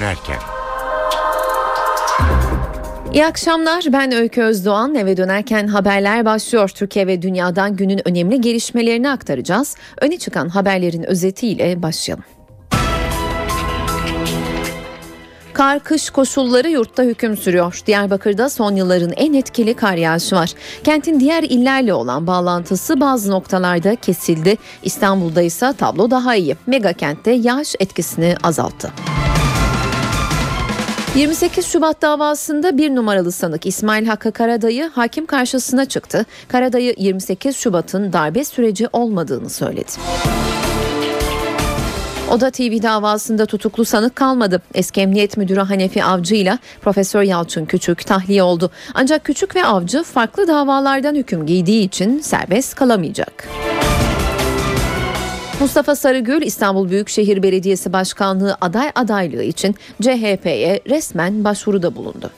dönerken. İyi akşamlar ben Öykü Özdoğan eve dönerken haberler başlıyor. Türkiye ve dünyadan günün önemli gelişmelerini aktaracağız. Öne çıkan haberlerin özetiyle başlayalım. Kar kış koşulları yurtta hüküm sürüyor. Diyarbakır'da son yılların en etkili kar yağışı var. Kentin diğer illerle olan bağlantısı bazı noktalarda kesildi. İstanbul'da ise tablo daha iyi. Mega kentte yağış etkisini azalttı. 28 Şubat davasında bir numaralı sanık İsmail Hakkı Karadayı hakim karşısına çıktı. Karadayı 28 Şubat'ın darbe süreci olmadığını söyledi. Oda TV davasında tutuklu sanık kalmadı. Eski Emniyet Müdürü Hanefi Avcı ile Profesör Yalçın Küçük tahliye oldu. Ancak Küçük ve Avcı farklı davalardan hüküm giydiği için serbest kalamayacak. Mustafa Sarıgül İstanbul Büyükşehir Belediyesi Başkanlığı aday adaylığı için CHP'ye resmen başvuruda bulundu.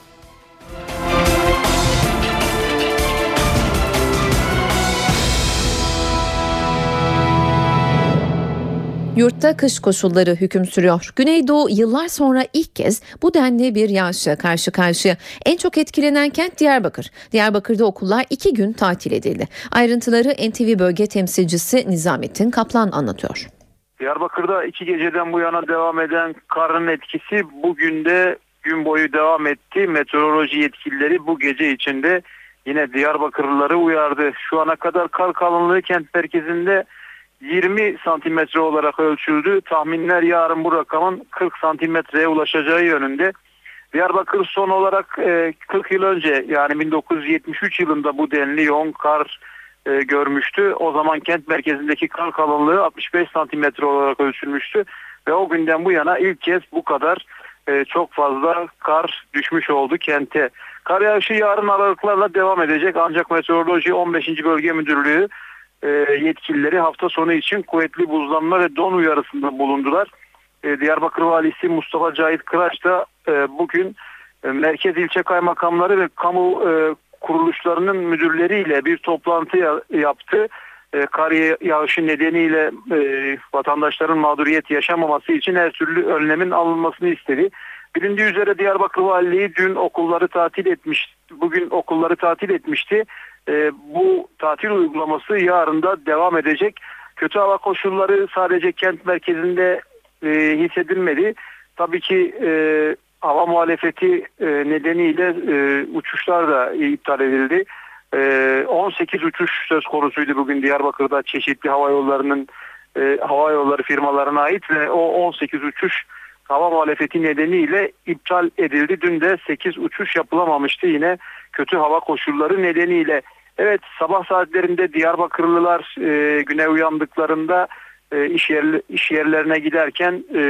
Yurtta kış koşulları hüküm sürüyor. Güneydoğu yıllar sonra ilk kez bu denli bir yağışla karşı karşıya. En çok etkilenen kent Diyarbakır. Diyarbakır'da okullar iki gün tatil edildi. Ayrıntıları NTV bölge temsilcisi Nizamettin Kaplan anlatıyor. Diyarbakır'da iki geceden bu yana devam eden karın etkisi bugün de gün boyu devam etti. Meteoroloji yetkilileri bu gece içinde yine Diyarbakırlıları uyardı. Şu ana kadar kar kalınlığı kent merkezinde 20 santimetre olarak ölçüldü. Tahminler yarın bu rakamın 40 santimetreye ulaşacağı yönünde. Diyarbakır son olarak 40 yıl önce yani 1973 yılında bu denli yoğun kar görmüştü. O zaman kent merkezindeki kar kalınlığı 65 santimetre olarak ölçülmüştü. Ve o günden bu yana ilk kez bu kadar çok fazla kar düşmüş oldu kente. Kar yağışı yarın aralıklarla devam edecek ancak Meteoroloji 15. Bölge Müdürlüğü yetkilileri hafta sonu için kuvvetli buzlanma ve don uyarısında bulundular. Diyarbakır Valisi Mustafa Cahit Kıraç da bugün merkez ilçe kaymakamları ve kamu kuruluşlarının müdürleriyle bir toplantı yaptı. Kar yağışı nedeniyle vatandaşların mağduriyet yaşamaması için her türlü önlemin alınmasını istedi. Bilindiği üzere Diyarbakır Valiliği dün okulları tatil etmiş, bugün okulları tatil etmişti. E, bu tatil uygulaması yarın da devam edecek. Kötü hava koşulları sadece kent merkezinde e, hissedilmedi. Tabii ki e, hava muhalefeti e, nedeniyle e, uçuşlar da iptal edildi. E, 18 uçuş söz konusuydu bugün Diyarbakır'da çeşitli hava yollarının e, hava yolları firmalarına ait ve o 18 uçuş hava muhalefeti nedeniyle iptal edildi. Dün de 8 uçuş yapılamamıştı yine kötü hava koşulları nedeniyle. Evet sabah saatlerinde Diyarbakırlılar e, güne uyandıklarında e, iş, yer, iş yerlerine giderken e,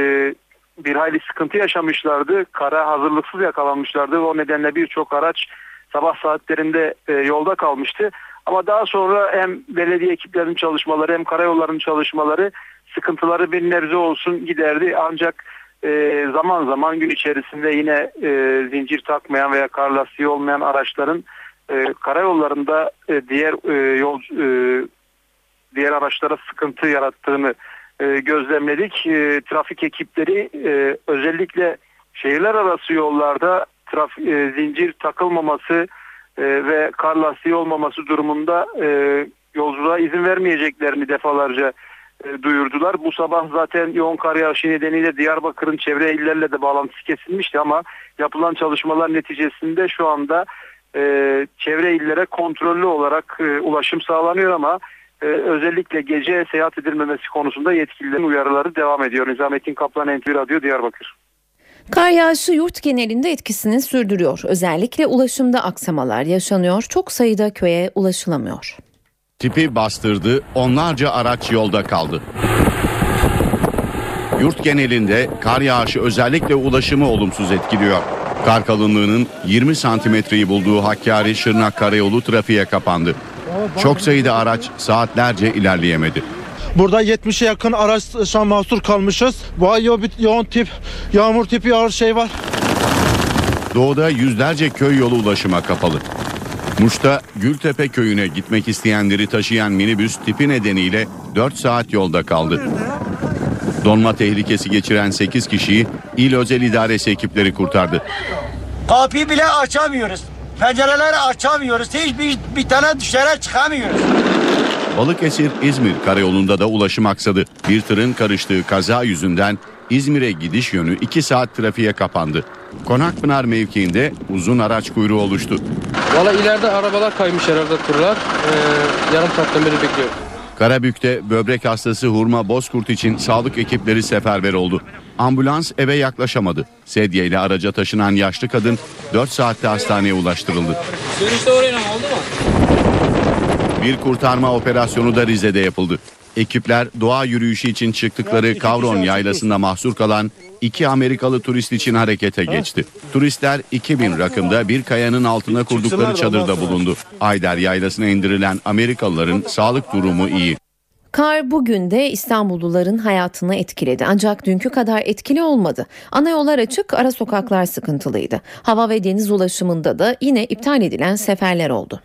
bir hayli sıkıntı yaşamışlardı. Kara hazırlıksız yakalanmışlardı. O nedenle birçok araç sabah saatlerinde e, yolda kalmıştı. Ama daha sonra hem belediye ekiplerinin çalışmaları hem karayollarının çalışmaları sıkıntıları bir nebze olsun giderdi. Ancak e, zaman zaman gün içerisinde yine e, zincir takmayan veya kar lastiği olmayan araçların e, karayollarında e, diğer e, yol e, diğer araçlara sıkıntı yarattığını e, gözlemledik. E, trafik ekipleri e, özellikle şehirler arası yollarda traf, e, zincir takılmaması e, ve kar lastiği olmaması durumunda e, yolculuğa izin vermeyeceklerini defalarca duyurdular. Bu sabah zaten yoğun kar yağışı nedeniyle Diyarbakır'ın çevre illerle de bağlantısı kesilmişti ama yapılan çalışmalar neticesinde şu anda e, çevre illere kontrollü olarak e, ulaşım sağlanıyor ama e, özellikle gece seyahat edilmemesi konusunda yetkililerin uyarıları devam ediyor. Nizamettin Kaplan NTV Radyo Diyarbakır. Kar yağışı yurt genelinde etkisini sürdürüyor. Özellikle ulaşımda aksamalar yaşanıyor. Çok sayıda köye ulaşılamıyor. Tipi bastırdı, onlarca araç yolda kaldı. Yurt genelinde kar yağışı özellikle ulaşımı olumsuz etkiliyor. Kar kalınlığının 20 santimetreyi bulduğu Hakkari Şırnak Karayolu trafiğe kapandı. Çok sayıda araç saatlerce ilerleyemedi. Burada 70'e yakın araç mahsur kalmışız. Bu ay yo- yoğun tip, yağmur tipi ağır şey var. Doğuda yüzlerce köy yolu ulaşıma kapalı. Muş'ta Gültepe köyüne gitmek isteyenleri taşıyan minibüs tipi nedeniyle 4 saat yolda kaldı. Donma tehlikesi geçiren 8 kişiyi il özel idaresi ekipleri kurtardı. Kapıyı bile açamıyoruz. Pencereleri açamıyoruz. Hiçbir bir tane dışarı çıkamıyoruz. Balıkesir İzmir karayolunda da ulaşım aksadı. Bir tırın karıştığı kaza yüzünden İzmir'e gidiş yönü 2 saat trafiğe kapandı. Konakpınar mevkiinde uzun araç kuyruğu oluştu. Valla ileride arabalar kaymış herhalde turlar. Ee, yarım saatten beri bekliyorum. Karabük'te böbrek hastası Hurma Bozkurt için sağlık ekipleri seferber oldu. Ambulans eve yaklaşamadı. Sedye ile araca taşınan yaşlı kadın 4 saatte hastaneye ulaştırıldı. Dönüşte oraya oldu mu? Bir kurtarma operasyonu da Rize'de yapıldı. Ekipler doğa yürüyüşü için çıktıkları Kavron yaylasında mahsur kalan iki Amerikalı turist için harekete geçti. Turistler 2000 rakımda bir kayanın altına kurdukları çadırda bulundu. Ayder yaylasına indirilen Amerikalıların sağlık durumu iyi. Kar bugün de İstanbulluların hayatını etkiledi ancak dünkü kadar etkili olmadı. Ana yollar açık, ara sokaklar sıkıntılıydı. Hava ve deniz ulaşımında da yine iptal edilen seferler oldu.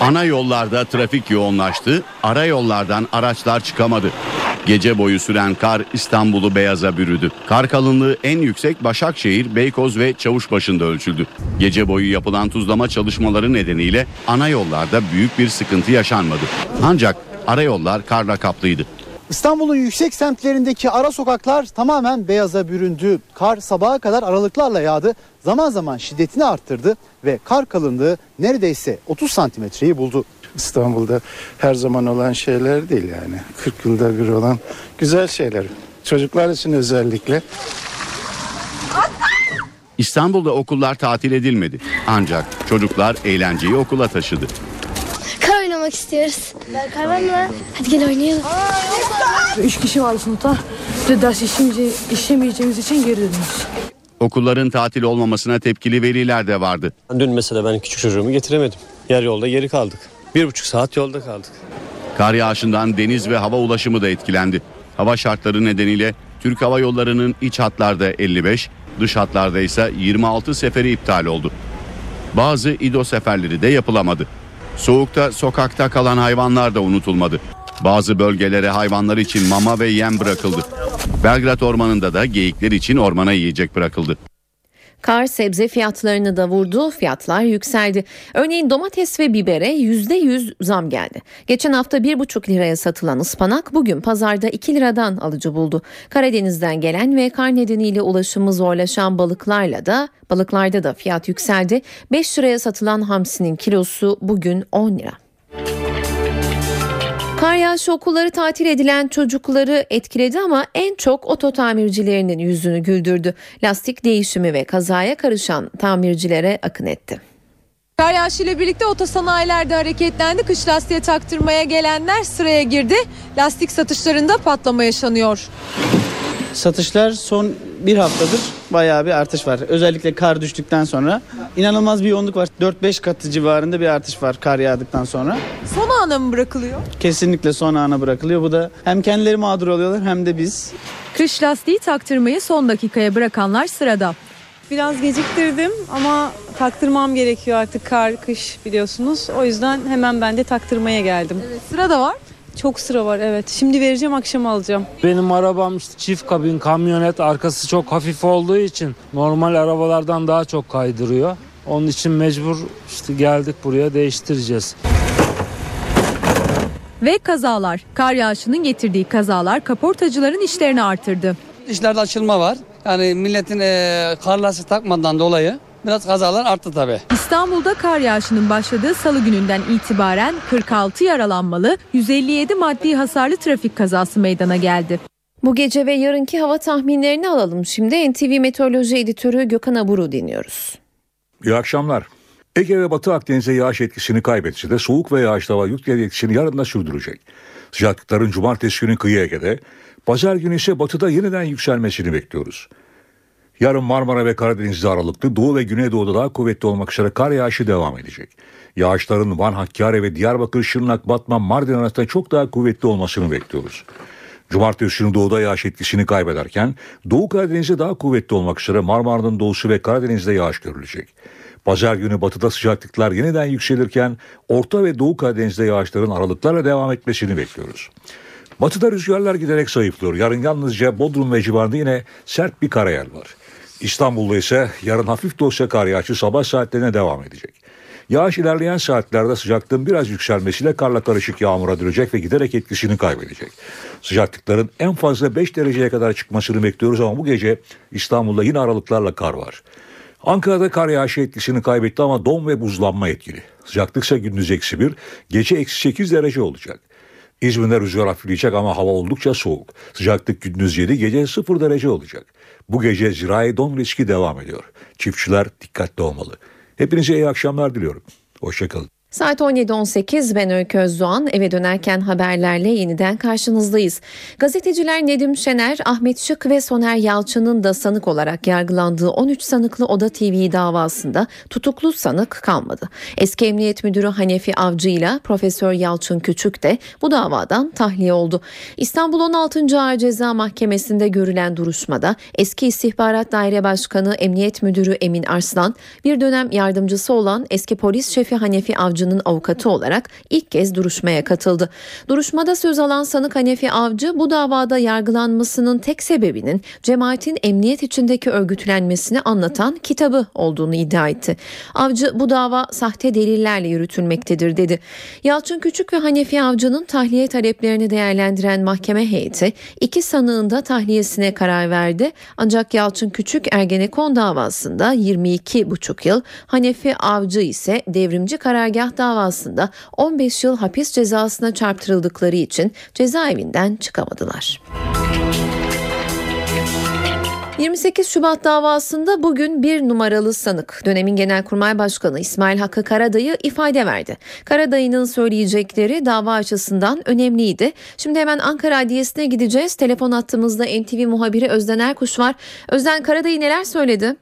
Ana yollarda trafik yoğunlaştı, ara yollardan araçlar çıkamadı. Gece boyu süren kar İstanbul'u beyaza bürüdü. Kar kalınlığı en yüksek Başakşehir, Beykoz ve Çavuşbaşı'nda ölçüldü. Gece boyu yapılan tuzlama çalışmaları nedeniyle ana yollarda büyük bir sıkıntı yaşanmadı. Ancak ara yollar karla kaplıydı. İstanbul'un yüksek semtlerindeki ara sokaklar tamamen beyaza büründü. Kar sabaha kadar aralıklarla yağdı. Zaman zaman şiddetini arttırdı ve kar kalınlığı neredeyse 30 santimetreyi buldu. İstanbul'da her zaman olan şeyler değil yani. 40 yılda bir olan güzel şeyler. Çocuklar için özellikle. İstanbul'da okullar tatil edilmedi. Ancak çocuklar eğlenceyi okula taşıdı. Oynamak istiyoruz. Kar var mı? Hadi gel oynayalım. Üç kişi var sınıfta. Bir ders işemeyece, işemeyeceğimiz için geri dönüyoruz. Okulların tatil olmamasına tepkili veliler de vardı. Dün mesela ben küçük çocuğumu getiremedim. Yer yolda geri kaldık. Bir buçuk saat yolda kaldık. Kar yağışından deniz ve hava ulaşımı da etkilendi. Hava şartları nedeniyle Türk Hava Yolları'nın iç hatlarda 55, dış hatlarda ise 26 seferi iptal oldu. Bazı İDO seferleri de yapılamadı. Soğukta sokakta kalan hayvanlar da unutulmadı. Bazı bölgelere hayvanlar için mama ve yem bırakıldı. Belgrad Ormanı'nda da geyikler için ormana yiyecek bırakıldı. Kar sebze fiyatlarını da vurdu, fiyatlar yükseldi. Örneğin domates ve bibere %100 zam geldi. Geçen hafta 1,5 liraya satılan ıspanak bugün pazarda 2 liradan alıcı buldu. Karadeniz'den gelen ve kar nedeniyle ulaşımı zorlaşan balıklarla da balıklarda da fiyat yükseldi. 5 liraya satılan hamsinin kilosu bugün 10 lira. Kar yağışı okulları tatil edilen çocukları etkiledi ama en çok oto tamircilerinin yüzünü güldürdü. Lastik değişimi ve kazaya karışan tamircilere akın etti. Kar yağışıyla birlikte otosanayiler de hareketlendi. Kış lastiğe taktırmaya gelenler sıraya girdi. Lastik satışlarında patlama yaşanıyor. Satışlar son bir haftadır bayağı bir artış var. Özellikle kar düştükten sonra inanılmaz bir yoğunluk var. 4-5 katı civarında bir artış var kar yağdıktan sonra. Son ana mı bırakılıyor? Kesinlikle son ana bırakılıyor. Bu da hem kendileri mağdur oluyorlar hem de biz. Kış lastiği taktırmayı son dakikaya bırakanlar sırada. Biraz geciktirdim ama taktırmam gerekiyor artık kar, kış biliyorsunuz. O yüzden hemen ben de taktırmaya geldim. Evet, sıra da var. Çok sıra var evet. Şimdi vereceğim akşam alacağım. Benim arabam işte çift kabin kamyonet arkası çok hafif olduğu için normal arabalardan daha çok kaydırıyor. Onun için mecbur işte geldik buraya değiştireceğiz. Ve kazalar. Kar yağışının getirdiği kazalar kaportacıların işlerini artırdı. İşlerde açılma var. Yani milletin e, kar lastiği takmadan dolayı biraz kazalar arttı tabii. İstanbul'da kar yağışının başladığı salı gününden itibaren 46 yaralanmalı, 157 maddi hasarlı trafik kazası meydana geldi. Bu gece ve yarınki hava tahminlerini alalım. Şimdi NTV Meteoroloji Editörü Gökhan Aburu dinliyoruz. İyi akşamlar. Ege ve Batı Akdeniz'e yağış etkisini kaybetse de soğuk ve yağışlı hava yük etkisini yarın da sürdürecek. Sıcaklıkların cumartesi günü kıyı Ege'de, pazar günü ise batıda yeniden yükselmesini bekliyoruz. Yarın Marmara ve Karadeniz'de aralıklı, Doğu ve Güneydoğu'da daha kuvvetli olmak üzere kar yağışı devam edecek. Yağışların Van, Hakkari ve Diyarbakır, Şırnak, Batman, Mardin arasında çok daha kuvvetli olmasını bekliyoruz. Cumartesi günü doğuda yağış etkisini kaybederken Doğu Karadeniz'de daha kuvvetli olmak üzere Marmara'nın doğusu ve Karadeniz'de yağış görülecek. Pazar günü batıda sıcaklıklar yeniden yükselirken Orta ve Doğu Karadeniz'de yağışların aralıklarla devam etmesini bekliyoruz. Batıda rüzgarlar giderek zayıflıyor. Yarın yalnızca Bodrum ve civarında yine sert bir karayel var. İstanbul'da ise yarın hafif de olsa kar yağışı sabah saatlerine devam edecek. Yağış ilerleyen saatlerde sıcaklığın biraz yükselmesiyle karla karışık yağmura dönecek ve giderek etkisini kaybedecek. Sıcaklıkların en fazla 5 dereceye kadar çıkmasını bekliyoruz ama bu gece İstanbul'da yine aralıklarla kar var. Ankara'da kar yağışı etkisini kaybetti ama don ve buzlanma etkili. Sıcaklık ise gündüz eksi 1, gece eksi 8 derece olacak. İzmir'de rüzgar hafifleyecek ama hava oldukça soğuk. Sıcaklık gündüz 7, gece 0 derece olacak. Bu gece zirai don riski devam ediyor. Çiftçiler dikkatli olmalı. Hepinize iyi akşamlar diliyorum. Hoşçakalın. Saat 17.18 ben Öykü Özdoğan eve dönerken haberlerle yeniden karşınızdayız. Gazeteciler Nedim Şener, Ahmet Şık ve Soner Yalçın'ın da sanık olarak yargılandığı 13 sanıklı Oda TV davasında tutuklu sanık kalmadı. Eski Emniyet Müdürü Hanefi Avcı ile Profesör Yalçın Küçük de bu davadan tahliye oldu. İstanbul 16. Ağır Ceza Mahkemesi'nde görülen duruşmada eski İstihbarat Daire Başkanı Emniyet Müdürü Emin Arslan, bir dönem yardımcısı olan eski polis şefi Hanefi Avcı Avcı'nın avukatı olarak ilk kez duruşmaya katıldı. Duruşmada söz alan sanık Hanefi Avcı bu davada yargılanmasının tek sebebinin cemaatin emniyet içindeki örgütlenmesini anlatan kitabı olduğunu iddia etti. Avcı bu dava sahte delillerle yürütülmektedir dedi. Yalçın Küçük ve Hanefi Avcı'nın tahliye taleplerini değerlendiren mahkeme heyeti iki sanığın da tahliyesine karar verdi. Ancak Yalçın Küçük Ergenekon davasında 22,5 yıl, Hanefi Avcı ise devrimci karargah davasında 15 yıl hapis cezasına çarptırıldıkları için cezaevinden çıkamadılar. 28 Şubat davasında bugün bir numaralı sanık dönemin Genelkurmay Başkanı İsmail Hakkı Karadayı ifade verdi. Karadayı'nın söyleyecekleri dava açısından önemliydi. Şimdi hemen Ankara Adliyesi'ne gideceğiz. Telefon attığımızda NTV muhabiri Özden Erkuş var. Özden Karadayı neler söyledi?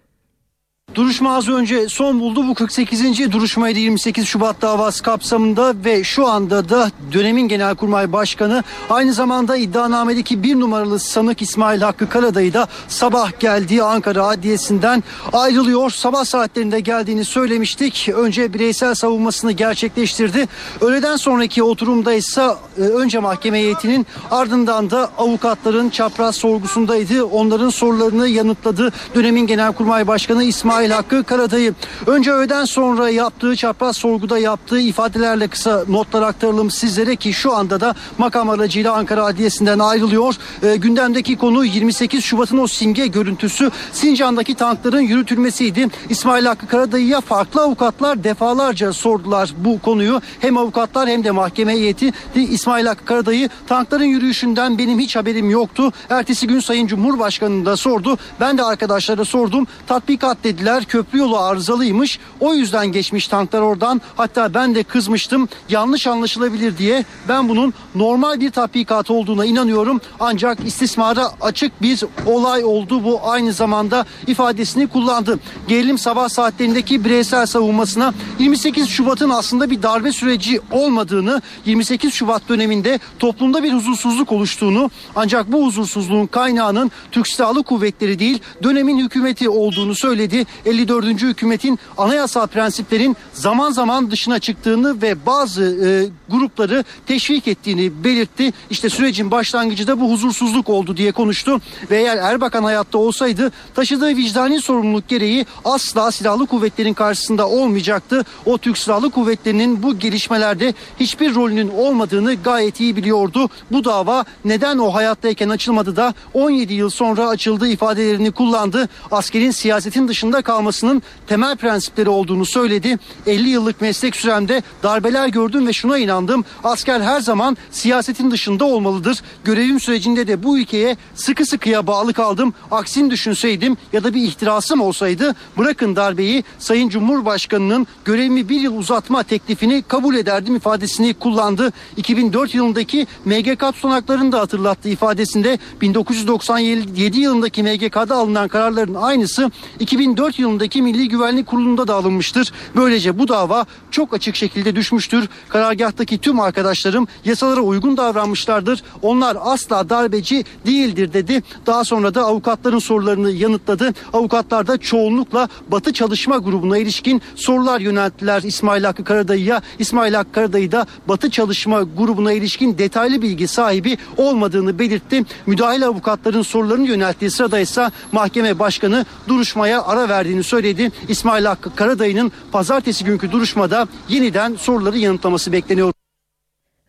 Duruşma az önce son buldu. Bu 48. duruşmaydı 28 Şubat davası kapsamında ve şu anda da dönemin Genelkurmay Başkanı aynı zamanda iddianamedeki bir numaralı sanık İsmail Hakkı Karadayı da sabah geldiği Ankara Adliyesi'nden ayrılıyor. Sabah saatlerinde geldiğini söylemiştik. Önce bireysel savunmasını gerçekleştirdi. Öğleden sonraki oturumda ise e, önce mahkeme heyetinin ardından da avukatların çapraz sorgusundaydı. Onların sorularını yanıtladı. Dönemin Genelkurmay Başkanı İsmail İsmail Hakkı Karadayı. Önce öğleden sonra yaptığı çapraz sorguda yaptığı ifadelerle kısa notlar aktaralım sizlere ki şu anda da makam aracıyla Ankara Adliyesi'nden ayrılıyor. E, gündemdeki konu 28 Şubat'ın o simge görüntüsü Sincan'daki tankların yürütülmesiydi. İsmail Hakkı Karadayı'ya farklı avukatlar defalarca sordular bu konuyu. Hem avukatlar hem de mahkeme heyeti İsmail Hakkı Karadayı tankların yürüyüşünden benim hiç haberim yoktu. Ertesi gün Sayın Cumhurbaşkanı da sordu. Ben de arkadaşlara sordum. Tatbikat dediler dediler köprü yolu arızalıymış. O yüzden geçmiş tanklar oradan. Hatta ben de kızmıştım. Yanlış anlaşılabilir diye. Ben bunun normal bir tatbikat olduğuna inanıyorum. Ancak istismara açık bir olay oldu. Bu aynı zamanda ifadesini kullandı. Gerilim sabah saatlerindeki bireysel savunmasına 28 Şubat'ın aslında bir darbe süreci olmadığını, 28 Şubat döneminde toplumda bir huzursuzluk oluştuğunu ancak bu huzursuzluğun kaynağının Türk Silahlı Kuvvetleri değil dönemin hükümeti olduğunu söyledi. 54. hükümetin anayasal prensiplerin zaman zaman dışına çıktığını ve bazı e, grupları teşvik ettiğini belirtti. İşte sürecin başlangıcı da bu huzursuzluk oldu diye konuştu ve eğer Erbakan hayatta olsaydı taşıdığı vicdani sorumluluk gereği asla silahlı kuvvetlerin karşısında olmayacaktı. O Türk Silahlı Kuvvetleri'nin bu gelişmelerde hiçbir rolünün olmadığını gayet iyi biliyordu. Bu dava neden o hayattayken açılmadı da 17 yıl sonra açıldı ifadelerini kullandı. Askerin siyasetin dışında kalmasının temel prensipleri olduğunu söyledi. 50 yıllık meslek süremde darbeler gördüm ve şuna inandım. Asker her zaman siyasetin dışında olmalıdır. Görevim sürecinde de bu ülkeye sıkı sıkıya bağlı kaldım. Aksini düşünseydim ya da bir ihtirasım olsaydı bırakın darbeyi Sayın Cumhurbaşkanı'nın görevimi bir yıl uzatma teklifini kabul ederdim ifadesini kullandı. 2004 yılındaki MGK tutanaklarını da hatırlattı ifadesinde 1997 yılındaki MGK'da alınan kararların aynısı 2004 2004 yılındaki Milli Güvenlik Kurulu'nda da alınmıştır. Böylece bu dava çok açık şekilde düşmüştür. Karargahtaki tüm arkadaşlarım yasalara uygun davranmışlardır. Onlar asla darbeci değildir dedi. Daha sonra da avukatların sorularını yanıtladı. Avukatlar da çoğunlukla Batı Çalışma Grubu'na ilişkin sorular yönelttiler İsmail Hakkı Karadayı'ya. İsmail Hakkı Karadayı da Batı Çalışma Grubu'na ilişkin detaylı bilgi sahibi olmadığını belirtti. Müdahale avukatların sorularını yönelttiği sırada ise mahkeme başkanı duruşmaya ara verdiğini söyledi. İsmail Hakkı Karadayı'nın pazartesi günkü duruşmada yeniden soruları yanıtlaması bekleniyor.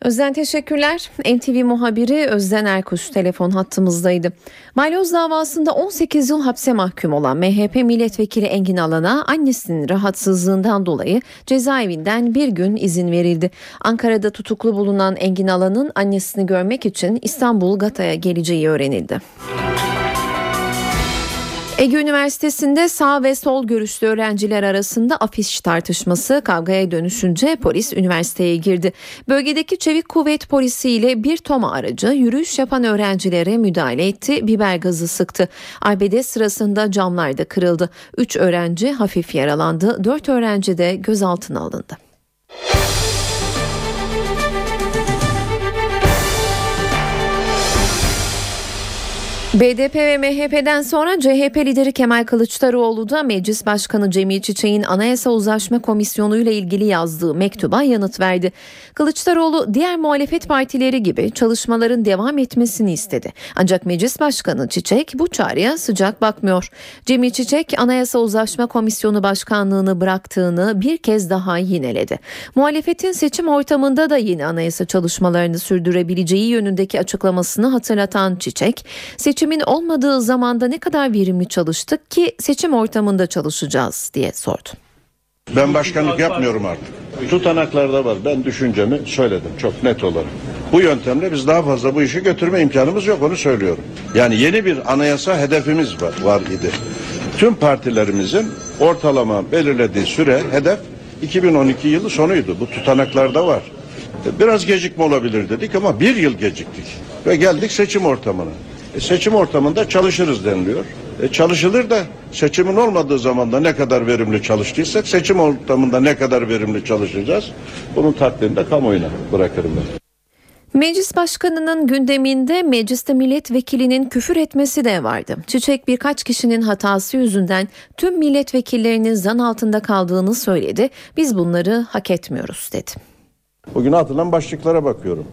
Özden teşekkürler. NTV muhabiri Özden Erkuş telefon hattımızdaydı. Balyoz davasında 18 yıl hapse mahkum olan MHP milletvekili Engin Alan'a annesinin rahatsızlığından dolayı cezaevinden bir gün izin verildi. Ankara'da tutuklu bulunan Engin Alan'ın annesini görmek için İstanbul Gata'ya geleceği öğrenildi. Ege Üniversitesi'nde sağ ve sol görüşlü öğrenciler arasında afiş tartışması kavgaya dönüşünce polis üniversiteye girdi. Bölgedeki Çevik Kuvvet Polisi ile bir toma aracı yürüyüş yapan öğrencilere müdahale etti, biber gazı sıktı. Arbede sırasında camlar da kırıldı. 3 öğrenci hafif yaralandı, 4 öğrenci de gözaltına alındı. BDP ve MHP'den sonra CHP lideri Kemal Kılıçdaroğlu da Meclis Başkanı Cemil Çiçek'in Anayasa Uzlaşma Komisyonu ile ilgili yazdığı mektuba yanıt verdi. Kılıçdaroğlu diğer muhalefet partileri gibi çalışmaların devam etmesini istedi. Ancak Meclis Başkanı Çiçek bu çağrıya sıcak bakmıyor. Cemil Çiçek Anayasa Uzlaşma Komisyonu Başkanlığını bıraktığını bir kez daha yineledi. Muhalefetin seçim ortamında da yeni anayasa çalışmalarını sürdürebileceği yönündeki açıklamasını hatırlatan Çiçek, seçimin olmadığı zamanda ne kadar verimli çalıştık ki seçim ortamında çalışacağız diye sordu. Ben başkanlık yapmıyorum artık. Tutanaklarda var. Ben düşüncemi söyledim çok net olarak. Bu yöntemle biz daha fazla bu işi götürme imkanımız yok onu söylüyorum. Yani yeni bir anayasa hedefimiz var, var idi. Tüm partilerimizin ortalama belirlediği süre hedef 2012 yılı sonuydu. Bu tutanaklarda var. Biraz gecikme olabilir dedik ama bir yıl geciktik. Ve geldik seçim ortamına. E, seçim ortamında çalışırız deniliyor. E, çalışılır da seçimin olmadığı zamanda ne kadar verimli çalıştıysak seçim ortamında ne kadar verimli çalışacağız. Bunun takdirini de kamuoyuna bırakırım ben. Meclis Başkanı'nın gündeminde mecliste milletvekilinin küfür etmesi de vardı. Çiçek birkaç kişinin hatası yüzünden tüm milletvekillerinin zan altında kaldığını söyledi. Biz bunları hak etmiyoruz dedi. Bugün atılan başlıklara bakıyorum.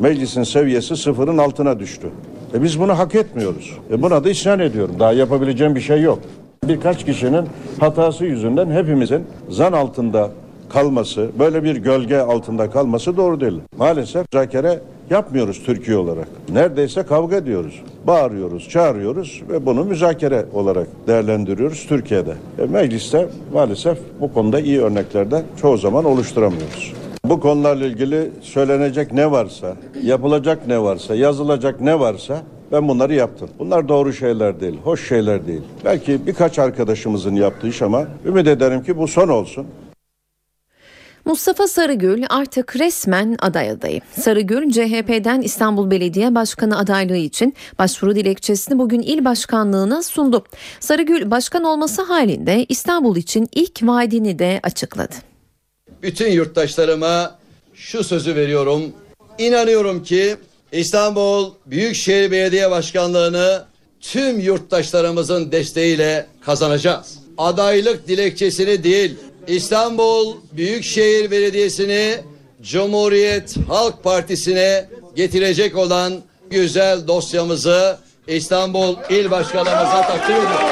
Meclisin seviyesi sıfırın altına düştü. E biz bunu hak etmiyoruz. E buna da isyan ediyorum. Daha yapabileceğim bir şey yok. Birkaç kişinin hatası yüzünden hepimizin zan altında kalması, böyle bir gölge altında kalması doğru değil. Maalesef müzakere yapmıyoruz Türkiye olarak. Neredeyse kavga ediyoruz. Bağırıyoruz, çağırıyoruz ve bunu müzakere olarak değerlendiriyoruz Türkiye'de. E mecliste maalesef bu konuda iyi örneklerde çoğu zaman oluşturamıyoruz. Bu konularla ilgili söylenecek ne varsa, yapılacak ne varsa, yazılacak ne varsa ben bunları yaptım. Bunlar doğru şeyler değil, hoş şeyler değil. Belki birkaç arkadaşımızın yaptığı iş ama ümit ederim ki bu son olsun. Mustafa Sarıgül artık resmen aday adayı. Sarıgül CHP'den İstanbul Belediye Başkanı adaylığı için başvuru dilekçesini bugün il başkanlığına sundu. Sarıgül başkan olması halinde İstanbul için ilk vaadini de açıkladı. Bütün yurttaşlarıma şu sözü veriyorum. İnanıyorum ki İstanbul Büyükşehir Belediye Başkanlığı'nı tüm yurttaşlarımızın desteğiyle kazanacağız. Adaylık dilekçesini değil, İstanbul Büyükşehir Belediyesi'ni Cumhuriyet Halk Partisi'ne getirecek olan güzel dosyamızı İstanbul İl Başkanımıza takdim ediyorum.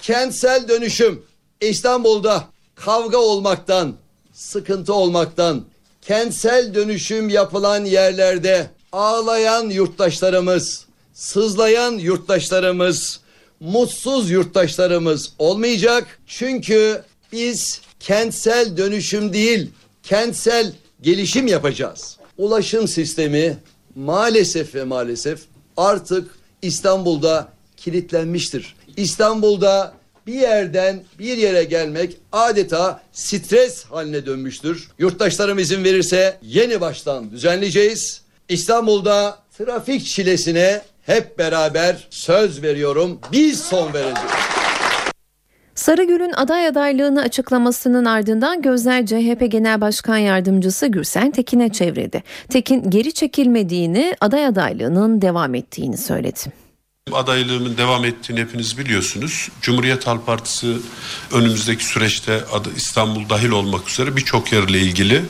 Kentsel dönüşüm İstanbul'da kavga olmaktan, sıkıntı olmaktan, kentsel dönüşüm yapılan yerlerde ağlayan yurttaşlarımız, sızlayan yurttaşlarımız, mutsuz yurttaşlarımız olmayacak. Çünkü biz kentsel dönüşüm değil, kentsel gelişim yapacağız. Ulaşım sistemi maalesef ve maalesef artık İstanbul'da kilitlenmiştir. İstanbul'da bir yerden bir yere gelmek adeta stres haline dönmüştür. Yurttaşlarım izin verirse yeni baştan düzenleyeceğiz. İstanbul'da trafik çilesine hep beraber söz veriyorum biz son vereceğiz. Sarıgül'ün aday adaylığını açıklamasının ardından gözler CHP Genel Başkan Yardımcısı Gürsen Tekin'e çevrildi. Tekin geri çekilmediğini, aday adaylığının devam ettiğini söyledi. Adaylığımın devam ettiğini hepiniz biliyorsunuz. Cumhuriyet Halk Partisi önümüzdeki süreçte İstanbul dahil olmak üzere birçok yerle ilgili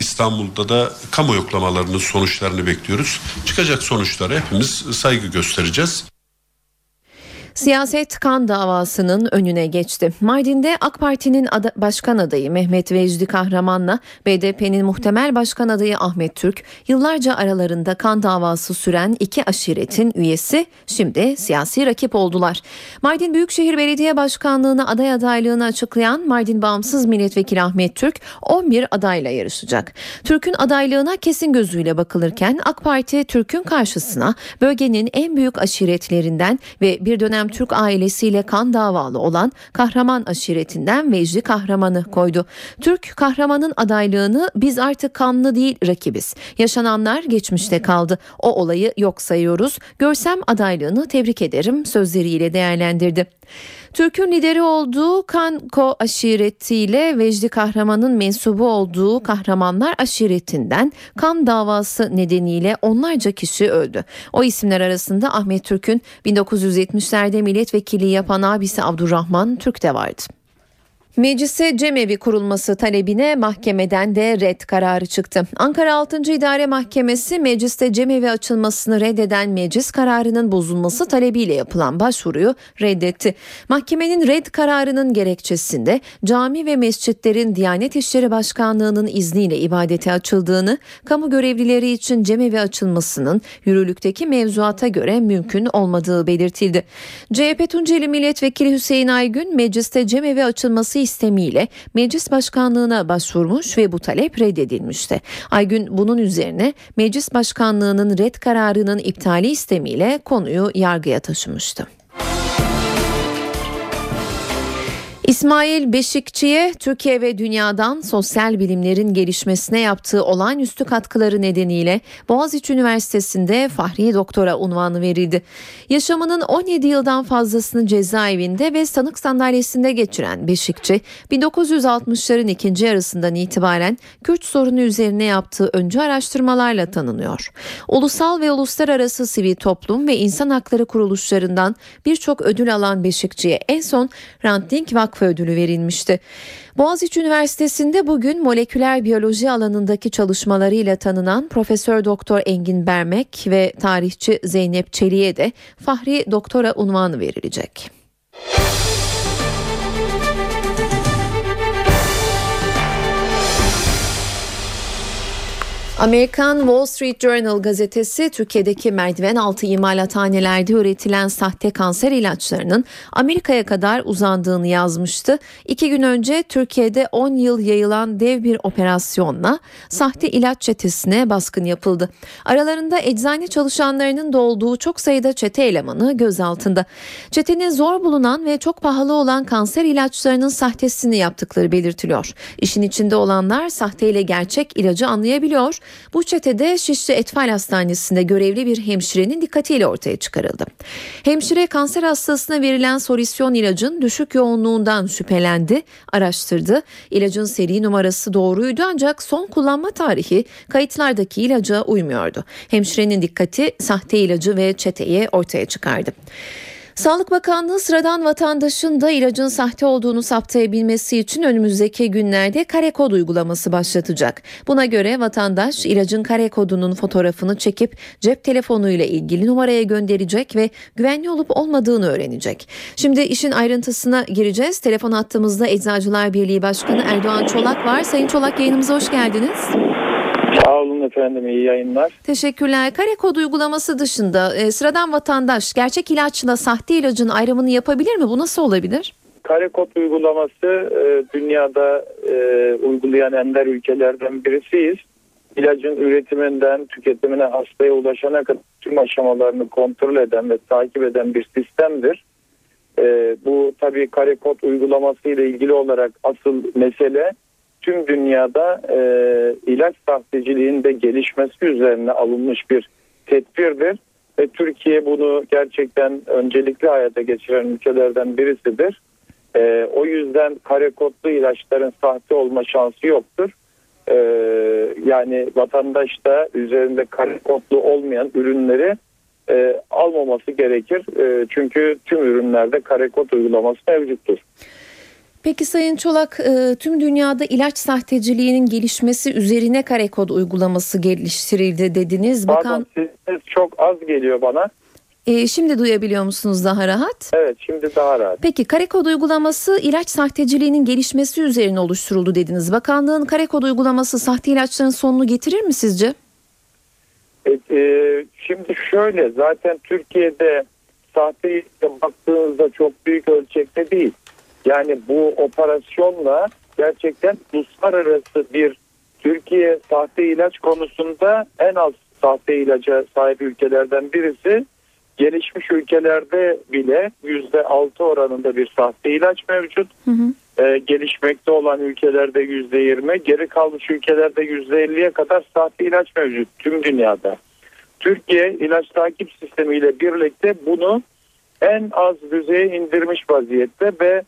İstanbul'da da kamu yoklamalarının sonuçlarını bekliyoruz. Çıkacak sonuçlara hepimiz saygı göstereceğiz. Siyaset kan davasının önüne geçti. Mardin'de AK Parti'nin ada- başkan adayı Mehmet Vecdi Kahraman'la BDP'nin muhtemel başkan adayı Ahmet Türk yıllarca aralarında kan davası süren iki aşiretin üyesi şimdi siyasi rakip oldular. Mardin Büyükşehir Belediye Başkanlığı'na aday adaylığını açıklayan Mardin Bağımsız Milletvekili Ahmet Türk 11 adayla yarışacak. Türk'ün adaylığına kesin gözüyle bakılırken AK Parti Türk'ün karşısına bölgenin en büyük aşiretlerinden ve bir dönem Türk ailesiyle kan davalı olan Kahraman aşiretinden Vecdi Kahraman'ı koydu. Türk Kahraman'ın adaylığını biz artık kanlı değil rakibiz. Yaşananlar geçmişte kaldı. O olayı yok sayıyoruz. Görsem adaylığını tebrik ederim sözleriyle değerlendirdi. Türk'ün lideri olduğu Kanko aşiretiyle Vecdi Kahraman'ın mensubu olduğu Kahramanlar aşiretinden kan davası nedeniyle onlarca kişi öldü. O isimler arasında Ahmet Türk'ün 1970'lerde milletvekili yapan abisi Abdurrahman Türk de vardı. Meclise cemevi kurulması talebine mahkemeden de red kararı çıktı. Ankara 6. İdare Mahkemesi mecliste cemevi açılmasını reddeden meclis kararının bozulması talebiyle yapılan başvuruyu reddetti. Mahkemenin red kararının gerekçesinde cami ve mescitlerin Diyanet İşleri Başkanlığı'nın izniyle ibadete açıldığını, kamu görevlileri için cemevi açılmasının yürürlükteki mevzuata göre mümkün olmadığı belirtildi. CHP Tunceli Milletvekili Hüseyin Aygün mecliste cemevi açılması istemiyle meclis başkanlığına başvurmuş ve bu talep reddedilmişti. Aygün bunun üzerine meclis başkanlığının red kararının iptali istemiyle konuyu yargıya taşımıştı. İsmail Beşikçi'ye Türkiye ve dünyadan sosyal bilimlerin gelişmesine yaptığı olağanüstü katkıları nedeniyle Boğaziçi Üniversitesi'nde Fahri Doktora unvanı verildi. Yaşamının 17 yıldan fazlasını cezaevinde ve sanık sandalyesinde geçiren Beşikçi, 1960'ların ikinci yarısından itibaren Kürt sorunu üzerine yaptığı öncü araştırmalarla tanınıyor. Ulusal ve uluslararası sivil toplum ve insan hakları kuruluşlarından birçok ödül alan Beşikçi'ye en son Hrant Dink Vakfı ödülü verilmişti. Boğaziçi Üniversitesi'nde bugün moleküler biyoloji alanındaki çalışmalarıyla tanınan Profesör Doktor Engin Bermek ve tarihçi Zeynep Çelik'e de Fahri Doktora unvanı verilecek. Amerikan Wall Street Journal gazetesi Türkiye'deki merdiven altı imalathanelerde üretilen sahte kanser ilaçlarının Amerika'ya kadar uzandığını yazmıştı. İki gün önce Türkiye'de 10 yıl yayılan dev bir operasyonla sahte ilaç çetesine baskın yapıldı. Aralarında eczane çalışanlarının da olduğu çok sayıda çete elemanı gözaltında. Çetenin zor bulunan ve çok pahalı olan kanser ilaçlarının sahtesini yaptıkları belirtiliyor. İşin içinde olanlar sahteyle gerçek ilacı anlayabiliyor. Bu çetede Şişli Etfal Hastanesi'nde görevli bir hemşirenin dikkatiyle ortaya çıkarıldı. Hemşire kanser hastasına verilen solisyon ilacın düşük yoğunluğundan şüphelendi, araştırdı. İlacın seri numarası doğruydu ancak son kullanma tarihi kayıtlardaki ilaca uymuyordu. Hemşirenin dikkati sahte ilacı ve çeteyi ortaya çıkardı. Sağlık Bakanlığı sıradan vatandaşın da ilacın sahte olduğunu saptayabilmesi için önümüzdeki günlerde kare kod uygulaması başlatacak. Buna göre vatandaş ilacın kare kodunun fotoğrafını çekip cep telefonuyla ilgili numaraya gönderecek ve güvenli olup olmadığını öğrenecek. Şimdi işin ayrıntısına gireceğiz. Telefon hattımızda Eczacılar Birliği Başkanı Erdoğan Çolak var. Sayın Çolak yayınımıza hoş geldiniz. Sağ olun efendim iyi yayınlar. Teşekkürler. Kare kod uygulaması dışında e, sıradan vatandaş gerçek ilaçla sahte ilacın ayrımını yapabilir mi? Bu nasıl olabilir? Kare kod uygulaması e, dünyada e, uygulayan ender ülkelerden birisiyiz. İlacın üretiminden tüketimine hastaya ulaşana kadar tüm aşamalarını kontrol eden ve takip eden bir sistemdir. E, bu tabii kare kod uygulaması ile ilgili olarak asıl mesele tüm dünyada e, ilaç sahteciliğinin de gelişmesi üzerine alınmış bir tedbirdir. Ve Türkiye bunu gerçekten öncelikli hayata geçiren ülkelerden birisidir. E, o yüzden kare kodlu ilaçların sahte olma şansı yoktur. E, yani vatandaş da üzerinde kare kodlu olmayan ürünleri e, almaması gerekir. E, çünkü tüm ürünlerde kare kod uygulaması mevcuttur. Peki Sayın Çolak e, tüm dünyada ilaç sahteciliğinin gelişmesi üzerine kare kod uygulaması geliştirildi dediniz. Bakan Pardon sesiniz çok az geliyor bana. e, şimdi duyabiliyor musunuz daha rahat? Evet şimdi daha rahat. Peki kare kod uygulaması ilaç sahteciliğinin gelişmesi üzerine oluşturuldu dediniz. Bakanlığın kare kod uygulaması sahte ilaçların sonunu getirir mi sizce? E, e, şimdi şöyle zaten Türkiye'de sahte baktığınızda çok büyük ölçekte değil. Yani bu operasyonla gerçekten uluslararası bir Türkiye sahte ilaç konusunda en az sahte ilaca sahip ülkelerden birisi. Gelişmiş ülkelerde bile yüzde altı oranında bir sahte ilaç mevcut. Ee, gelişmekte olan ülkelerde yüzde yirmi, geri kalmış ülkelerde yüzde elliye kadar sahte ilaç mevcut tüm dünyada. Türkiye ilaç takip sistemiyle birlikte bunu en az düzeye indirmiş vaziyette ve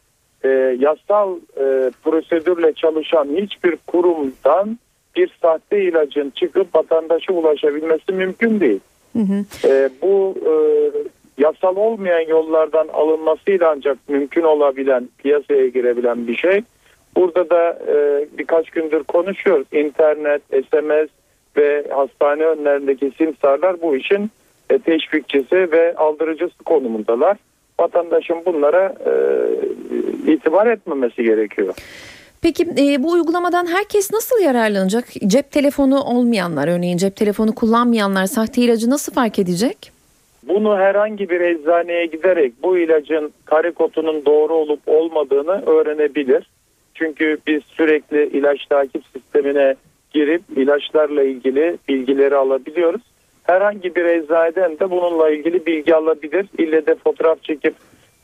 e, yasal e, prosedürle çalışan hiçbir kurumdan bir sahte ilacın çıkıp vatandaşa ulaşabilmesi mümkün değil. E, bu e, yasal olmayan yollardan alınmasıyla ancak mümkün olabilen, piyasaya girebilen bir şey. Burada da e, birkaç gündür konuşuyoruz. İnternet, SMS ve hastane önlerindeki simsarlar bu işin e, teşvikçisi ve aldırıcısı konumundalar. Vatandaşın bunlara e, itibar etmemesi gerekiyor. Peki e, bu uygulamadan herkes nasıl yararlanacak? Cep telefonu olmayanlar örneğin cep telefonu kullanmayanlar sahte ilacı nasıl fark edecek? Bunu herhangi bir eczaneye giderek bu ilacın kare kodunun doğru olup olmadığını öğrenebilir. Çünkü biz sürekli ilaç takip sistemine girip ilaçlarla ilgili bilgileri alabiliyoruz. Herhangi bir eczaneden de bununla ilgili bilgi alabilir. İlle de fotoğraf çekip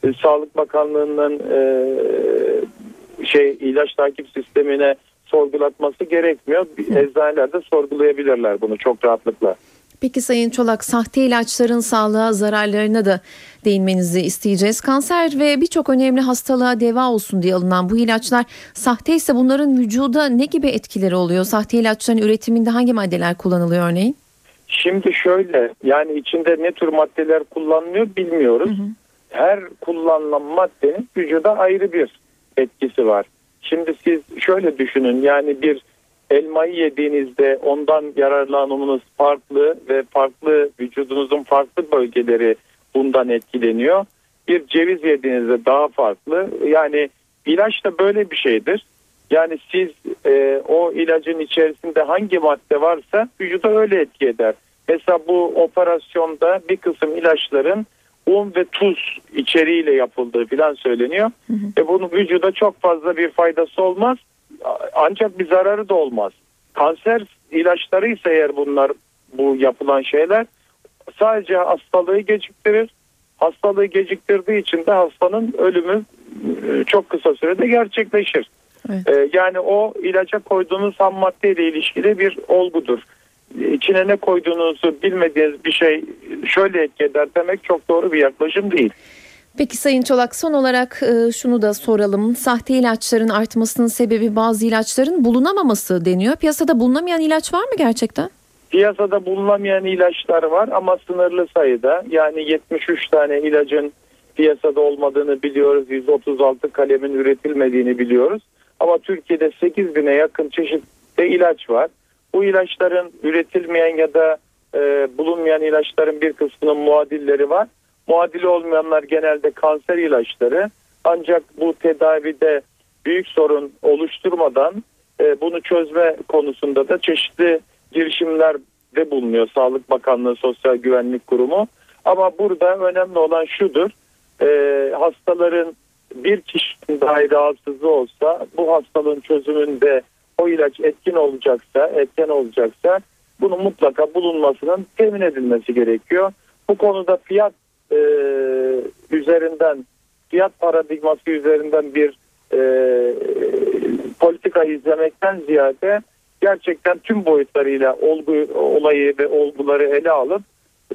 e, Sağlık Bakanlığı'nın e, şey ilaç takip sistemine sorgulatması gerekmiyor. Eczaneler de sorgulayabilirler bunu çok rahatlıkla. Peki Sayın Çolak sahte ilaçların sağlığa zararlarına da değinmenizi isteyeceğiz. Kanser ve birçok önemli hastalığa deva olsun diye alınan bu ilaçlar sahte ise bunların vücuda ne gibi etkileri oluyor? Sahte ilaçların üretiminde hangi maddeler kullanılıyor örneğin? Şimdi şöyle yani içinde ne tür maddeler kullanılıyor bilmiyoruz. Her kullanılan maddenin vücuda ayrı bir etkisi var. Şimdi siz şöyle düşünün yani bir elmayı yediğinizde ondan yararlanımınız farklı ve farklı vücudunuzun farklı bölgeleri bundan etkileniyor. Bir ceviz yediğinizde daha farklı. Yani ilaç da böyle bir şeydir. Yani siz e, o ilacın içerisinde hangi madde varsa vücuda öyle etki eder. Mesela bu operasyonda bir kısım ilaçların un ve tuz içeriğiyle yapıldığı filan söyleniyor. E bunun vücuda çok fazla bir faydası olmaz. Ancak bir zararı da olmaz. Kanser ilaçları ise eğer bunlar bu yapılan şeyler sadece hastalığı geciktirir. Hastalığı geciktirdiği için de hastanın ölümü e, çok kısa sürede gerçekleşir. E, Yani o ilaca koyduğunuz ham maddeyle ilişkili bir olgudur. İçine ne koyduğunuzu bilmediğiniz bir şey şöyle etki eder demek çok doğru bir yaklaşım değil. Peki Sayın Çolak son olarak e, şunu da soralım. Sahte ilaçların artmasının sebebi bazı ilaçların bulunamaması deniyor. Piyasada bulunamayan ilaç var mı gerçekten? Piyasada bulunamayan ilaçlar var ama sınırlı sayıda. Yani 73 tane ilacın piyasada olmadığını biliyoruz. 136 kalemin üretilmediğini biliyoruz. Ama Türkiye'de 8 bine yakın çeşitli ilaç var. Bu ilaçların üretilmeyen ya da e, bulunmayan ilaçların bir kısmının muadilleri var. Muadili olmayanlar genelde kanser ilaçları. Ancak bu tedavide büyük sorun oluşturmadan e, bunu çözme konusunda da çeşitli girişimlerde bulunuyor Sağlık Bakanlığı Sosyal Güvenlik Kurumu. Ama burada önemli olan şudur. E, hastaların bir kişinin dahi rahatsızlığı olsa bu hastalığın çözümünde o ilaç etkin olacaksa, etken olacaksa bunun mutlaka bulunmasının temin edilmesi gerekiyor. Bu konuda fiyat e, üzerinden, fiyat paradigması üzerinden bir e, politika izlemekten ziyade gerçekten tüm boyutlarıyla olgu, olayı ve olguları ele alıp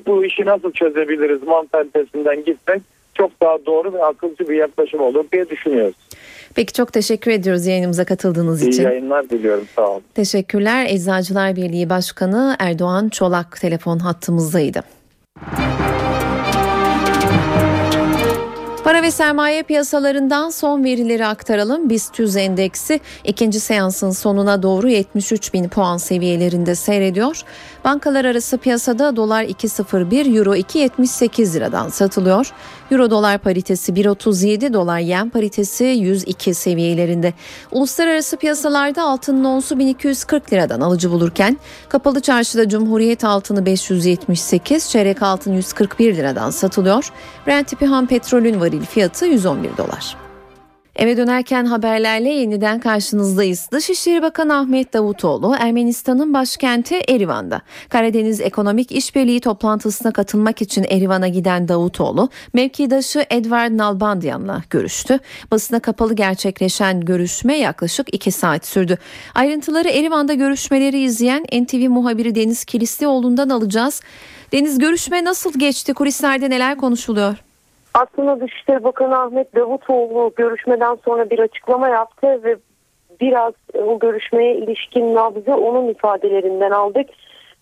bu işi nasıl çözebiliriz mantalitesinden gitmek çok daha doğru ve akılcı bir yaklaşım olur diye düşünüyoruz. Peki çok teşekkür ediyoruz yayınımıza katıldığınız İyi için. yayınlar diliyorum. Sağ olun. Teşekkürler. Eczacılar Birliği Başkanı Erdoğan Çolak telefon hattımızdaydı. Para ve sermaye piyasalarından son verileri aktaralım. BIST endeksi ikinci seansın sonuna doğru 73 bin puan seviyelerinde seyrediyor. Bankalar arası piyasada dolar 2.01, euro 2.78 liradan satılıyor. Euro dolar paritesi 1.37, dolar yen paritesi 102 seviyelerinde. Uluslararası piyasalarda altının onsu 1240 liradan alıcı bulurken kapalı çarşıda Cumhuriyet altını 578, çeyrek altın 141 liradan satılıyor. Brent tipi ham petrolün varil fiyatı 111 dolar. Eve dönerken haberlerle yeniden karşınızdayız. Dışişleri Bakanı Ahmet Davutoğlu Ermenistan'ın başkenti Erivan'da. Karadeniz Ekonomik İşbirliği toplantısına katılmak için Erivan'a giden Davutoğlu mevkidaşı Edward Nalbandyan'la görüştü. Basına kapalı gerçekleşen görüşme yaklaşık 2 saat sürdü. Ayrıntıları Erivan'da görüşmeleri izleyen NTV muhabiri Deniz Kilislioğlu'ndan alacağız. Deniz görüşme nasıl geçti? Kulislerde neler konuşuluyor? Aslında Dışişleri Bakanı Ahmet Davutoğlu görüşmeden sonra bir açıklama yaptı ve biraz o görüşmeye ilişkin nabzı onun ifadelerinden aldık.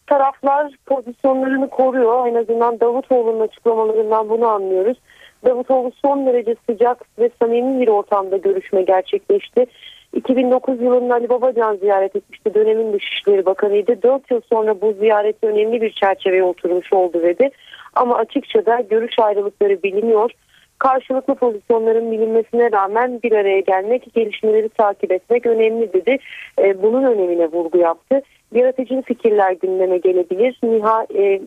Taraflar pozisyonlarını koruyor. En azından Davutoğlu'nun açıklamalarından bunu anlıyoruz. Davutoğlu son derece sıcak ve samimi bir ortamda görüşme gerçekleşti. 2009 yılında Ali Babacan ziyaret etmişti. Dönemin Dışişleri Bakanı'ydı. 4 yıl sonra bu ziyaret önemli bir çerçeveye oturmuş oldu dedi. Ama açıkça da görüş ayrılıkları biliniyor. Karşılıklı pozisyonların bilinmesine rağmen bir araya gelmek, gelişmeleri takip etmek önemli dedi. E, bunun önemine vurgu yaptı. Yaratıcı fikirler gündeme gelebilir. Niha, e,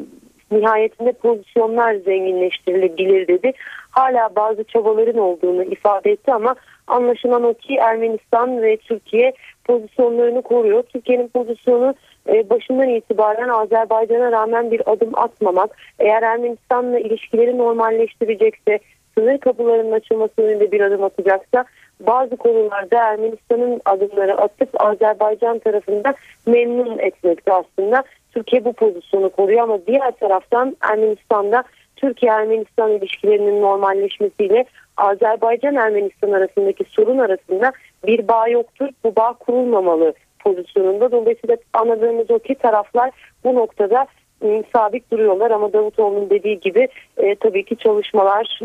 nihayetinde pozisyonlar zenginleştirilebilir dedi. Hala bazı çabaların olduğunu ifade etti ama anlaşılan o ki Ermenistan ve Türkiye pozisyonlarını koruyor. Türkiye'nin pozisyonu başından itibaren Azerbaycan'a rağmen bir adım atmamak. Eğer Ermenistan'la ilişkileri normalleştirecekse, sınır kapılarının açılması yönünde bir adım atacaksa bazı konularda Ermenistan'ın adımları atıp Azerbaycan tarafında memnun etmekte aslında. Türkiye bu pozisyonu koruyor ama diğer taraftan Ermenistan'da Türkiye-Ermenistan ilişkilerinin normalleşmesiyle Azerbaycan-Ermenistan arasındaki sorun arasında bir bağ yoktur. Bu bağ kurulmamalı pozisyonunda. Dolayısıyla anladığımız o ki taraflar bu noktada e, sabit duruyorlar ama Davutoğlu'nun dediği gibi e, tabii ki çalışmalar,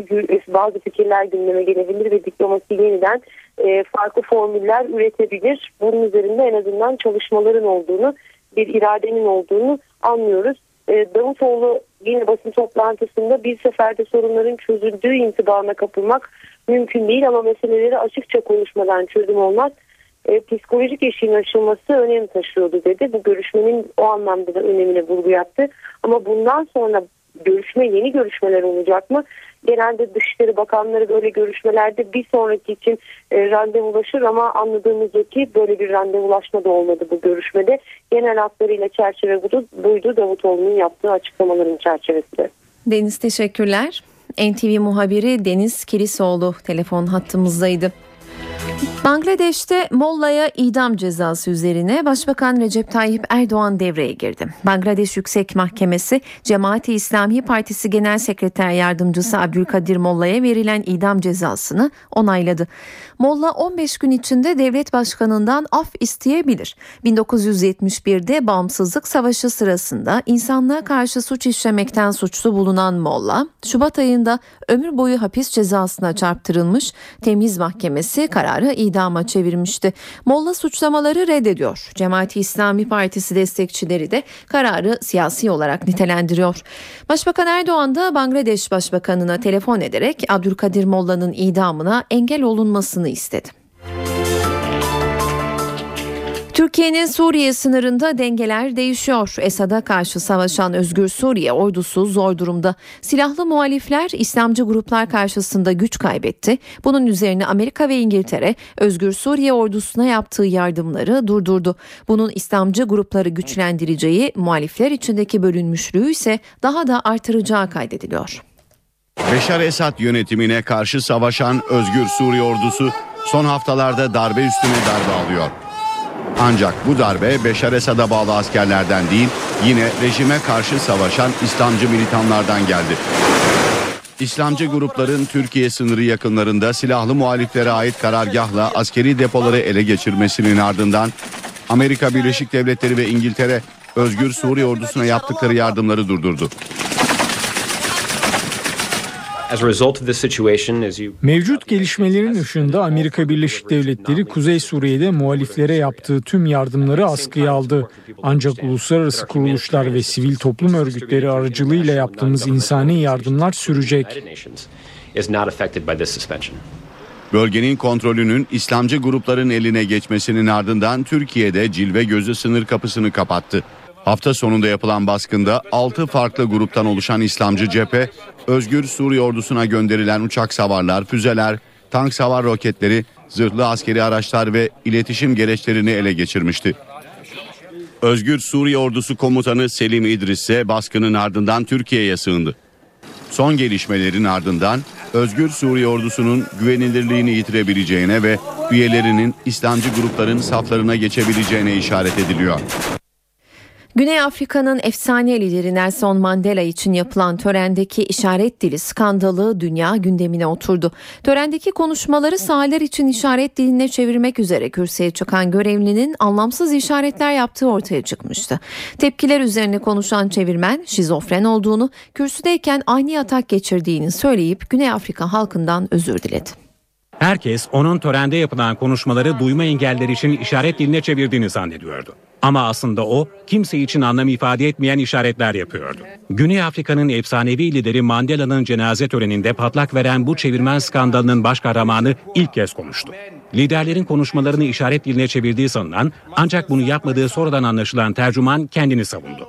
bazı fikirler gündeme gelebilir ve diplomasi yeniden e, farklı formüller üretebilir. Bunun üzerinde en azından çalışmaların olduğunu, bir iradenin olduğunu anlıyoruz. E, Davutoğlu yine basın toplantısında bir seferde sorunların çözüldüğü intibarına kapılmak mümkün değil ama meseleleri açıkça konuşmadan çözüm olmaz. E, psikolojik eşiğin aşılması önem taşıyordu dedi. Bu görüşmenin o anlamda da önemine vurgu yaptı. Ama bundan sonra görüşme yeni görüşmeler olacak mı? Genelde Dışişleri Bakanları böyle görüşmelerde bir sonraki için e, randevulaşır ama anladığımız ki böyle bir randevulaşma da olmadı bu görüşmede. Genel hatlarıyla çerçeve buydu, buydu Davutoğlu'nun yaptığı açıklamaların çerçevesinde. Deniz teşekkürler. NTV muhabiri Deniz Kilisoğlu telefon hattımızdaydı. Bangladeş'te Molla'ya idam cezası üzerine Başbakan Recep Tayyip Erdoğan devreye girdi. Bangladeş Yüksek Mahkemesi Cemaati İslami Partisi Genel Sekreter Yardımcısı Abdülkadir Molla'ya verilen idam cezasını onayladı. Molla 15 gün içinde devlet başkanından af isteyebilir. 1971'de bağımsızlık savaşı sırasında insanlığa karşı suç işlemekten suçlu bulunan Molla, Şubat ayında ömür boyu hapis cezasına çarptırılmış. Temiz Mahkemesi kararı idama çevirmişti. Molla suçlamaları reddediyor. Cemaati İslami Partisi destekçileri de kararı siyasi olarak nitelendiriyor. Başbakan Erdoğan da Bangladeş Başbakanına telefon ederek Abdülkadir Molla'nın idamına engel olunmasını istedi. Türkiye'nin Suriye sınırında dengeler değişiyor. Esad'a karşı savaşan Özgür Suriye ordusu zor durumda. Silahlı muhalifler İslamcı gruplar karşısında güç kaybetti. Bunun üzerine Amerika ve İngiltere Özgür Suriye ordusuna yaptığı yardımları durdurdu. Bunun İslamcı grupları güçlendireceği, muhalifler içindeki bölünmüşlüğü ise daha da artıracağı kaydediliyor. Beşar Esad yönetimine karşı savaşan Özgür Suriye ordusu son haftalarda darbe üstüne darbe alıyor. Ancak bu darbe Beşar Esad'a bağlı askerlerden değil yine rejime karşı savaşan İslamcı militanlardan geldi. İslamcı grupların Türkiye sınırı yakınlarında silahlı muhaliflere ait karargahla askeri depoları ele geçirmesinin ardından Amerika Birleşik Devletleri ve İngiltere Özgür Suriye ordusuna yaptıkları yardımları durdurdu. Mevcut gelişmelerin ışığında Amerika Birleşik Devletleri Kuzey Suriye'de muhaliflere yaptığı tüm yardımları askıya aldı. Ancak uluslararası kuruluşlar ve sivil toplum örgütleri aracılığıyla yaptığımız insani yardımlar sürecek. Bölgenin kontrolünün İslamcı grupların eline geçmesinin ardından Türkiye'de cilve gözü sınır kapısını kapattı. Hafta sonunda yapılan baskında 6 farklı gruptan oluşan İslamcı cephe, Özgür Suriye ordusuna gönderilen uçak savarlar, füzeler, tank savar roketleri, zırhlı askeri araçlar ve iletişim gereçlerini ele geçirmişti. Özgür Suriye ordusu komutanı Selim İdris ise baskının ardından Türkiye'ye sığındı. Son gelişmelerin ardından Özgür Suriye ordusunun güvenilirliğini yitirebileceğine ve üyelerinin İslamcı grupların saflarına geçebileceğine işaret ediliyor. Güney Afrika'nın efsane lideri Nelson Mandela için yapılan törendeki işaret dili skandalı dünya gündemine oturdu. Törendeki konuşmaları sahalar için işaret diline çevirmek üzere kürsüye çıkan görevlinin anlamsız işaretler yaptığı ortaya çıkmıştı. Tepkiler üzerine konuşan çevirmen şizofren olduğunu, kürsüdeyken ani atak geçirdiğini söyleyip Güney Afrika halkından özür diledi. Herkes onun törende yapılan konuşmaları duyma engelleri için işaret diline çevirdiğini zannediyordu. Ama aslında o kimse için anlam ifade etmeyen işaretler yapıyordu. Güney Afrika'nın efsanevi lideri Mandela'nın cenaze töreninde patlak veren bu çevirmen skandalının baş kahramanı ilk kez konuştu. Liderlerin konuşmalarını işaret diline çevirdiği sanılan ancak bunu yapmadığı sonradan anlaşılan tercüman kendini savundu.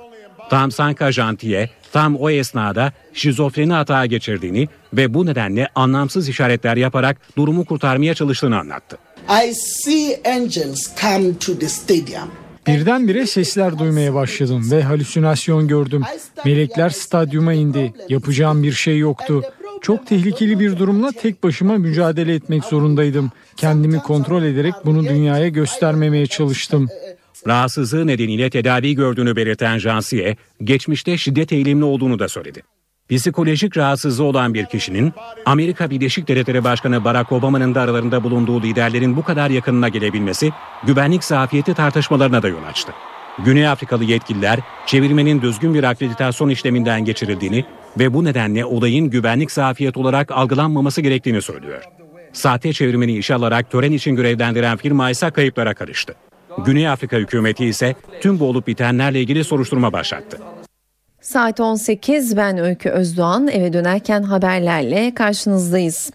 Tam Sanka Jantiye tam o esnada şizofreni hata geçirdiğini ve bu nedenle anlamsız işaretler yaparak durumu kurtarmaya çalıştığını anlattı. I see angels come to the stadium. Birdenbire sesler duymaya başladım ve halüsinasyon gördüm. Melekler stadyuma indi. Yapacağım bir şey yoktu. Çok tehlikeli bir durumla tek başıma mücadele etmek zorundaydım. Kendimi kontrol ederek bunu dünyaya göstermemeye çalıştım. Rahatsızlığı nedeniyle tedavi gördüğünü belirten Jansiye, geçmişte şiddet eğilimli olduğunu da söyledi. Psikolojik rahatsızlığı olan bir kişinin Amerika Birleşik Devletleri Başkanı Barack Obama'nın da aralarında bulunduğu liderlerin bu kadar yakınına gelebilmesi güvenlik zafiyeti tartışmalarına da yol açtı. Güney Afrikalı yetkililer çevirmenin düzgün bir akreditasyon işleminden geçirildiğini ve bu nedenle olayın güvenlik zafiyet olarak algılanmaması gerektiğini söylüyor. Sahte çevirmeni işe alarak tören için görevlendiren firma ise kayıplara karıştı. Güney Afrika hükümeti ise tüm bu olup bitenlerle ilgili soruşturma başlattı. Saat 18 ben Öykü Özdoğan eve dönerken haberlerle karşınızdayız.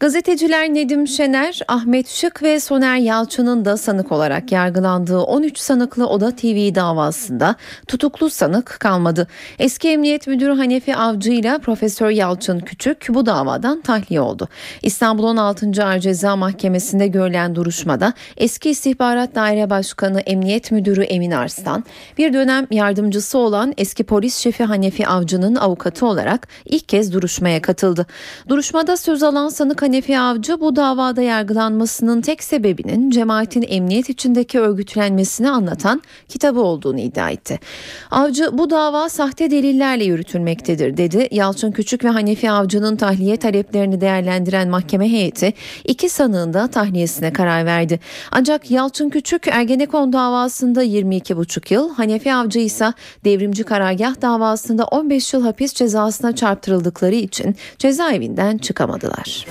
Gazeteciler Nedim Şener, Ahmet Şık ve Soner Yalçın'ın da sanık olarak yargılandığı 13 sanıklı Oda TV davasında tutuklu sanık kalmadı. Eski Emniyet Müdürü Hanefi Avcı ile Profesör Yalçın Küçük bu davadan tahliye oldu. İstanbul 16. Ağır Ceza Mahkemesi'nde görülen duruşmada eski İstihbarat Daire Başkanı Emniyet Müdürü Emin Arslan, bir dönem yardımcısı olan eski polis şefi Hanefi Avcı'nın avukatı olarak ilk kez duruşmaya katıldı. Duruşmada söz alan sanık Hanefi Avcı bu davada yargılanmasının tek sebebinin cemaatin emniyet içindeki örgütlenmesini anlatan kitabı olduğunu iddia etti. Avcı bu dava sahte delillerle yürütülmektedir dedi. Yalçın Küçük ve Hanefi Avcı'nın tahliye taleplerini değerlendiren mahkeme heyeti iki sanığın da tahliyesine karar verdi. Ancak Yalçın Küçük Ergenekon davasında 22,5 yıl, Hanefi Avcı ise devrimci karargah davasında 15 yıl hapis cezasına çarptırıldıkları için cezaevinden çıkamadılar.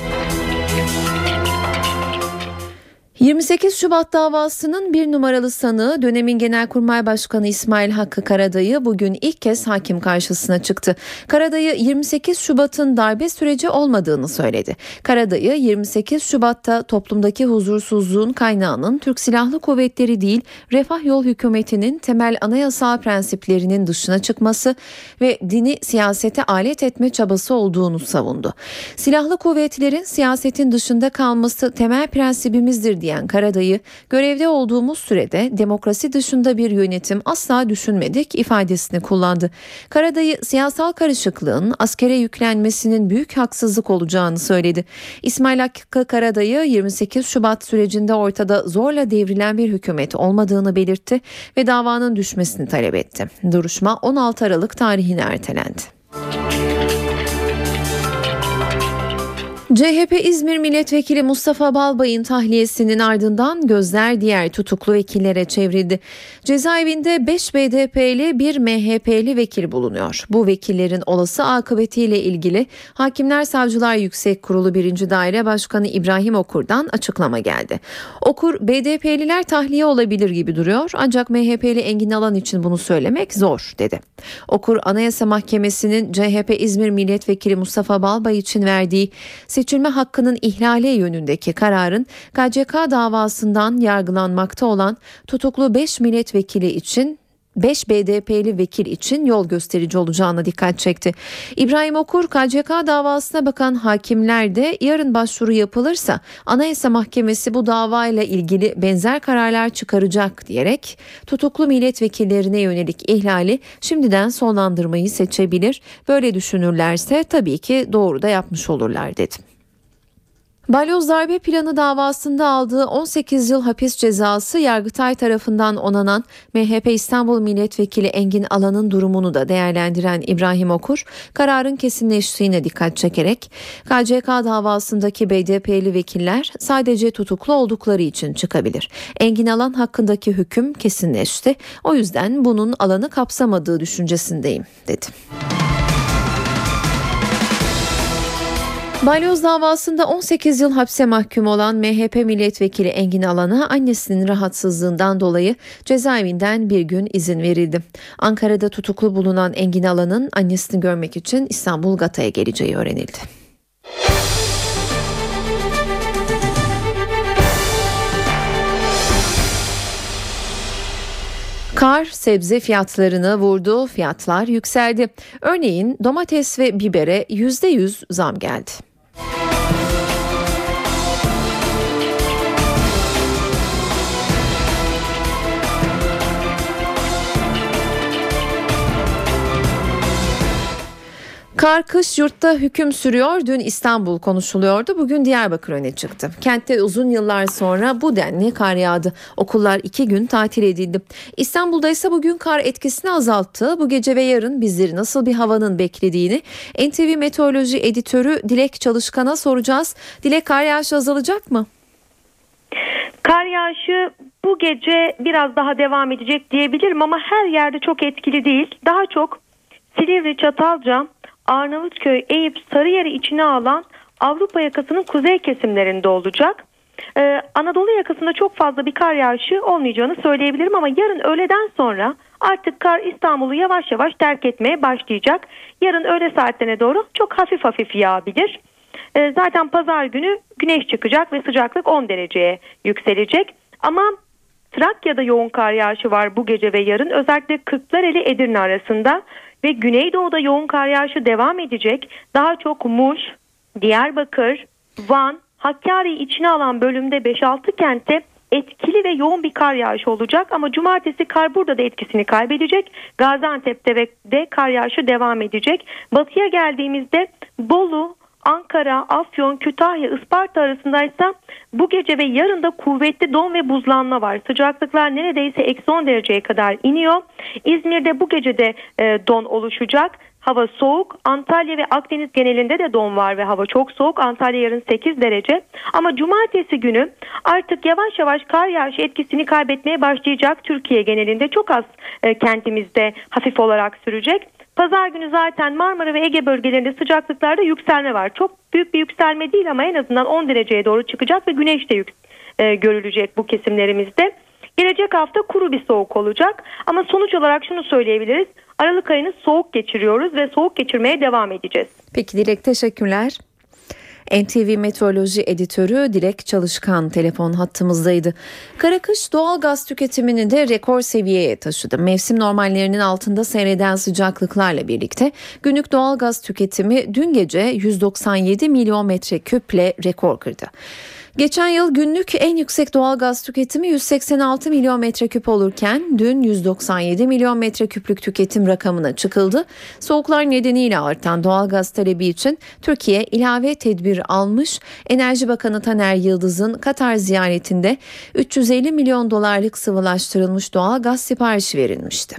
28 Şubat davasının bir numaralı sanığı dönemin Genelkurmay Başkanı İsmail Hakkı Karadayı bugün ilk kez hakim karşısına çıktı. Karadayı 28 Şubat'ın darbe süreci olmadığını söyledi. Karadayı 28 Şubat'ta toplumdaki huzursuzluğun kaynağının Türk Silahlı Kuvvetleri değil Refah Yol Hükümeti'nin temel anayasal prensiplerinin dışına çıkması ve dini siyasete alet etme çabası olduğunu savundu. Silahlı kuvvetlerin siyasetin dışında kalması temel prensibimizdir diye diyen Karadayı, görevde olduğumuz sürede demokrasi dışında bir yönetim asla düşünmedik ifadesini kullandı. Karadayı siyasal karışıklığın askere yüklenmesinin büyük haksızlık olacağını söyledi. İsmail Hakkı Karadayı 28 Şubat sürecinde ortada zorla devrilen bir hükümet olmadığını belirtti ve davanın düşmesini talep etti. Duruşma 16 Aralık tarihine ertelendi. CHP İzmir Milletvekili Mustafa Balbay'ın tahliyesinin ardından gözler diğer tutuklu vekillere çevrildi. Cezaevinde 5 BDP'li bir MHP'li vekil bulunuyor. Bu vekillerin olası akıbetiyle ilgili Hakimler Savcılar Yüksek Kurulu 1. Daire Başkanı İbrahim Okur'dan açıklama geldi. Okur BDP'liler tahliye olabilir gibi duruyor ancak MHP'li Engin Alan için bunu söylemek zor dedi. Okur Anayasa Mahkemesi'nin CHP İzmir Milletvekili Mustafa Balbay için verdiği seçilme hakkının ihlali yönündeki kararın KCK davasından yargılanmakta olan tutuklu 5 milletvekili için 5 BDP'li vekil için yol gösterici olacağına dikkat çekti. İbrahim Okur KCK davasına bakan hakimler de yarın başvuru yapılırsa Anayasa Mahkemesi bu davayla ilgili benzer kararlar çıkaracak diyerek tutuklu milletvekillerine yönelik ihlali şimdiden sonlandırmayı seçebilir. Böyle düşünürlerse tabii ki doğru da yapmış olurlar dedi. Balyoz darbe planı davasında aldığı 18 yıl hapis cezası Yargıtay tarafından onanan MHP İstanbul Milletvekili Engin Alan'ın durumunu da değerlendiren İbrahim Okur, kararın kesinleştiğine dikkat çekerek KCK davasındaki BDP'li vekiller sadece tutuklu oldukları için çıkabilir. Engin Alan hakkındaki hüküm kesinleşti. O yüzden bunun alanı kapsamadığı düşüncesindeyim dedi. Balyoz davasında 18 yıl hapse mahkum olan MHP milletvekili Engin Alan'a annesinin rahatsızlığından dolayı cezaevinden bir gün izin verildi. Ankara'da tutuklu bulunan Engin Alan'ın annesini görmek için İstanbul Gata'ya geleceği öğrenildi. Kar sebze fiyatlarını vurdu, fiyatlar yükseldi. Örneğin domates ve bibere %100 zam geldi. Kar kış yurtta hüküm sürüyor. Dün İstanbul konuşuluyordu. Bugün Diyarbakır öne çıktı. Kentte uzun yıllar sonra bu denli kar yağdı. Okullar iki gün tatil edildi. İstanbul'da ise bugün kar etkisini azalttı. Bu gece ve yarın bizleri nasıl bir havanın beklediğini NTV Meteoroloji Editörü Dilek Çalışkan'a soracağız. Dilek kar yağışı azalacak mı? Kar yağışı bu gece biraz daha devam edecek diyebilirim ama her yerde çok etkili değil. Daha çok Silivri, Çatalca, Arnavutköy, Eyüp, Sarıyer'i içine alan Avrupa yakasının kuzey kesimlerinde olacak. Ee, Anadolu yakasında çok fazla bir kar yağışı olmayacağını söyleyebilirim ama yarın öğleden sonra artık kar İstanbul'u yavaş yavaş terk etmeye başlayacak. Yarın öğle saatlerine doğru çok hafif hafif yağabilir. Ee, zaten pazar günü güneş çıkacak ve sıcaklık 10 dereceye yükselecek. Ama Trakya'da yoğun kar yağışı var bu gece ve yarın özellikle Kırklareli Edirne arasında ve Güneydoğu'da yoğun kar yağışı devam edecek. Daha çok Muş, Diyarbakır, Van, Hakkari'yi içine alan bölümde 5-6 kentte etkili ve yoğun bir kar yağışı olacak ama cumartesi kar burada da etkisini kaybedecek. Gaziantep'te de kar yağışı devam edecek. Batıya geldiğimizde Bolu, Ankara, Afyon, Kütahya, Isparta arasındaysa bu gece ve yarın da kuvvetli don ve buzlanma var. Sıcaklıklar neredeyse eksi 10 dereceye kadar iniyor. İzmir'de bu gece de e, don oluşacak. Hava soğuk. Antalya ve Akdeniz genelinde de don var ve hava çok soğuk. Antalya yarın 8 derece. Ama cumartesi günü artık yavaş yavaş kar yağışı etkisini kaybetmeye başlayacak. Türkiye genelinde çok az e, kentimizde hafif olarak sürecek. Pazar günü zaten Marmara ve Ege bölgelerinde sıcaklıklarda yükselme var. Çok büyük bir yükselme değil ama en azından 10 dereceye doğru çıkacak ve güneş de yük, e, görülecek bu kesimlerimizde. Gelecek hafta kuru bir soğuk olacak ama sonuç olarak şunu söyleyebiliriz. Aralık ayını soğuk geçiriyoruz ve soğuk geçirmeye devam edeceğiz. Peki Dilek teşekkürler. NTV Meteoroloji Editörü Dilek Çalışkan telefon hattımızdaydı. Karakış doğal gaz tüketimini de rekor seviyeye taşıdı. Mevsim normallerinin altında seyreden sıcaklıklarla birlikte günlük doğal gaz tüketimi dün gece 197 milyon metreküple rekor kırdı. Geçen yıl günlük en yüksek doğal gaz tüketimi 186 milyon metreküp olurken dün 197 milyon metreküplük tüketim rakamına çıkıldı. Soğuklar nedeniyle artan doğal gaz talebi için Türkiye ilave tedbir almış. Enerji Bakanı Taner Yıldız'ın Katar ziyaretinde 350 milyon dolarlık sıvılaştırılmış doğal gaz siparişi verilmişti.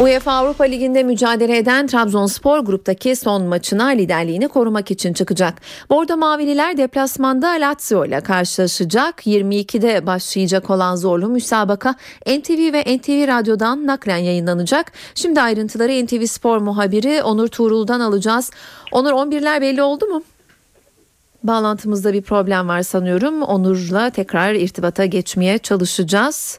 UEFA Avrupa Ligi'nde mücadele eden Trabzonspor gruptaki son maçına liderliğini korumak için çıkacak. Bordo Mavililer deplasmanda Lazio ile karşılaşacak. 22'de başlayacak olan zorlu müsabaka NTV ve NTV Radyo'dan naklen yayınlanacak. Şimdi ayrıntıları NTV Spor muhabiri Onur Tuğrul'dan alacağız. Onur 11'ler belli oldu mu? Bağlantımızda bir problem var sanıyorum. Onur'la tekrar irtibata geçmeye çalışacağız.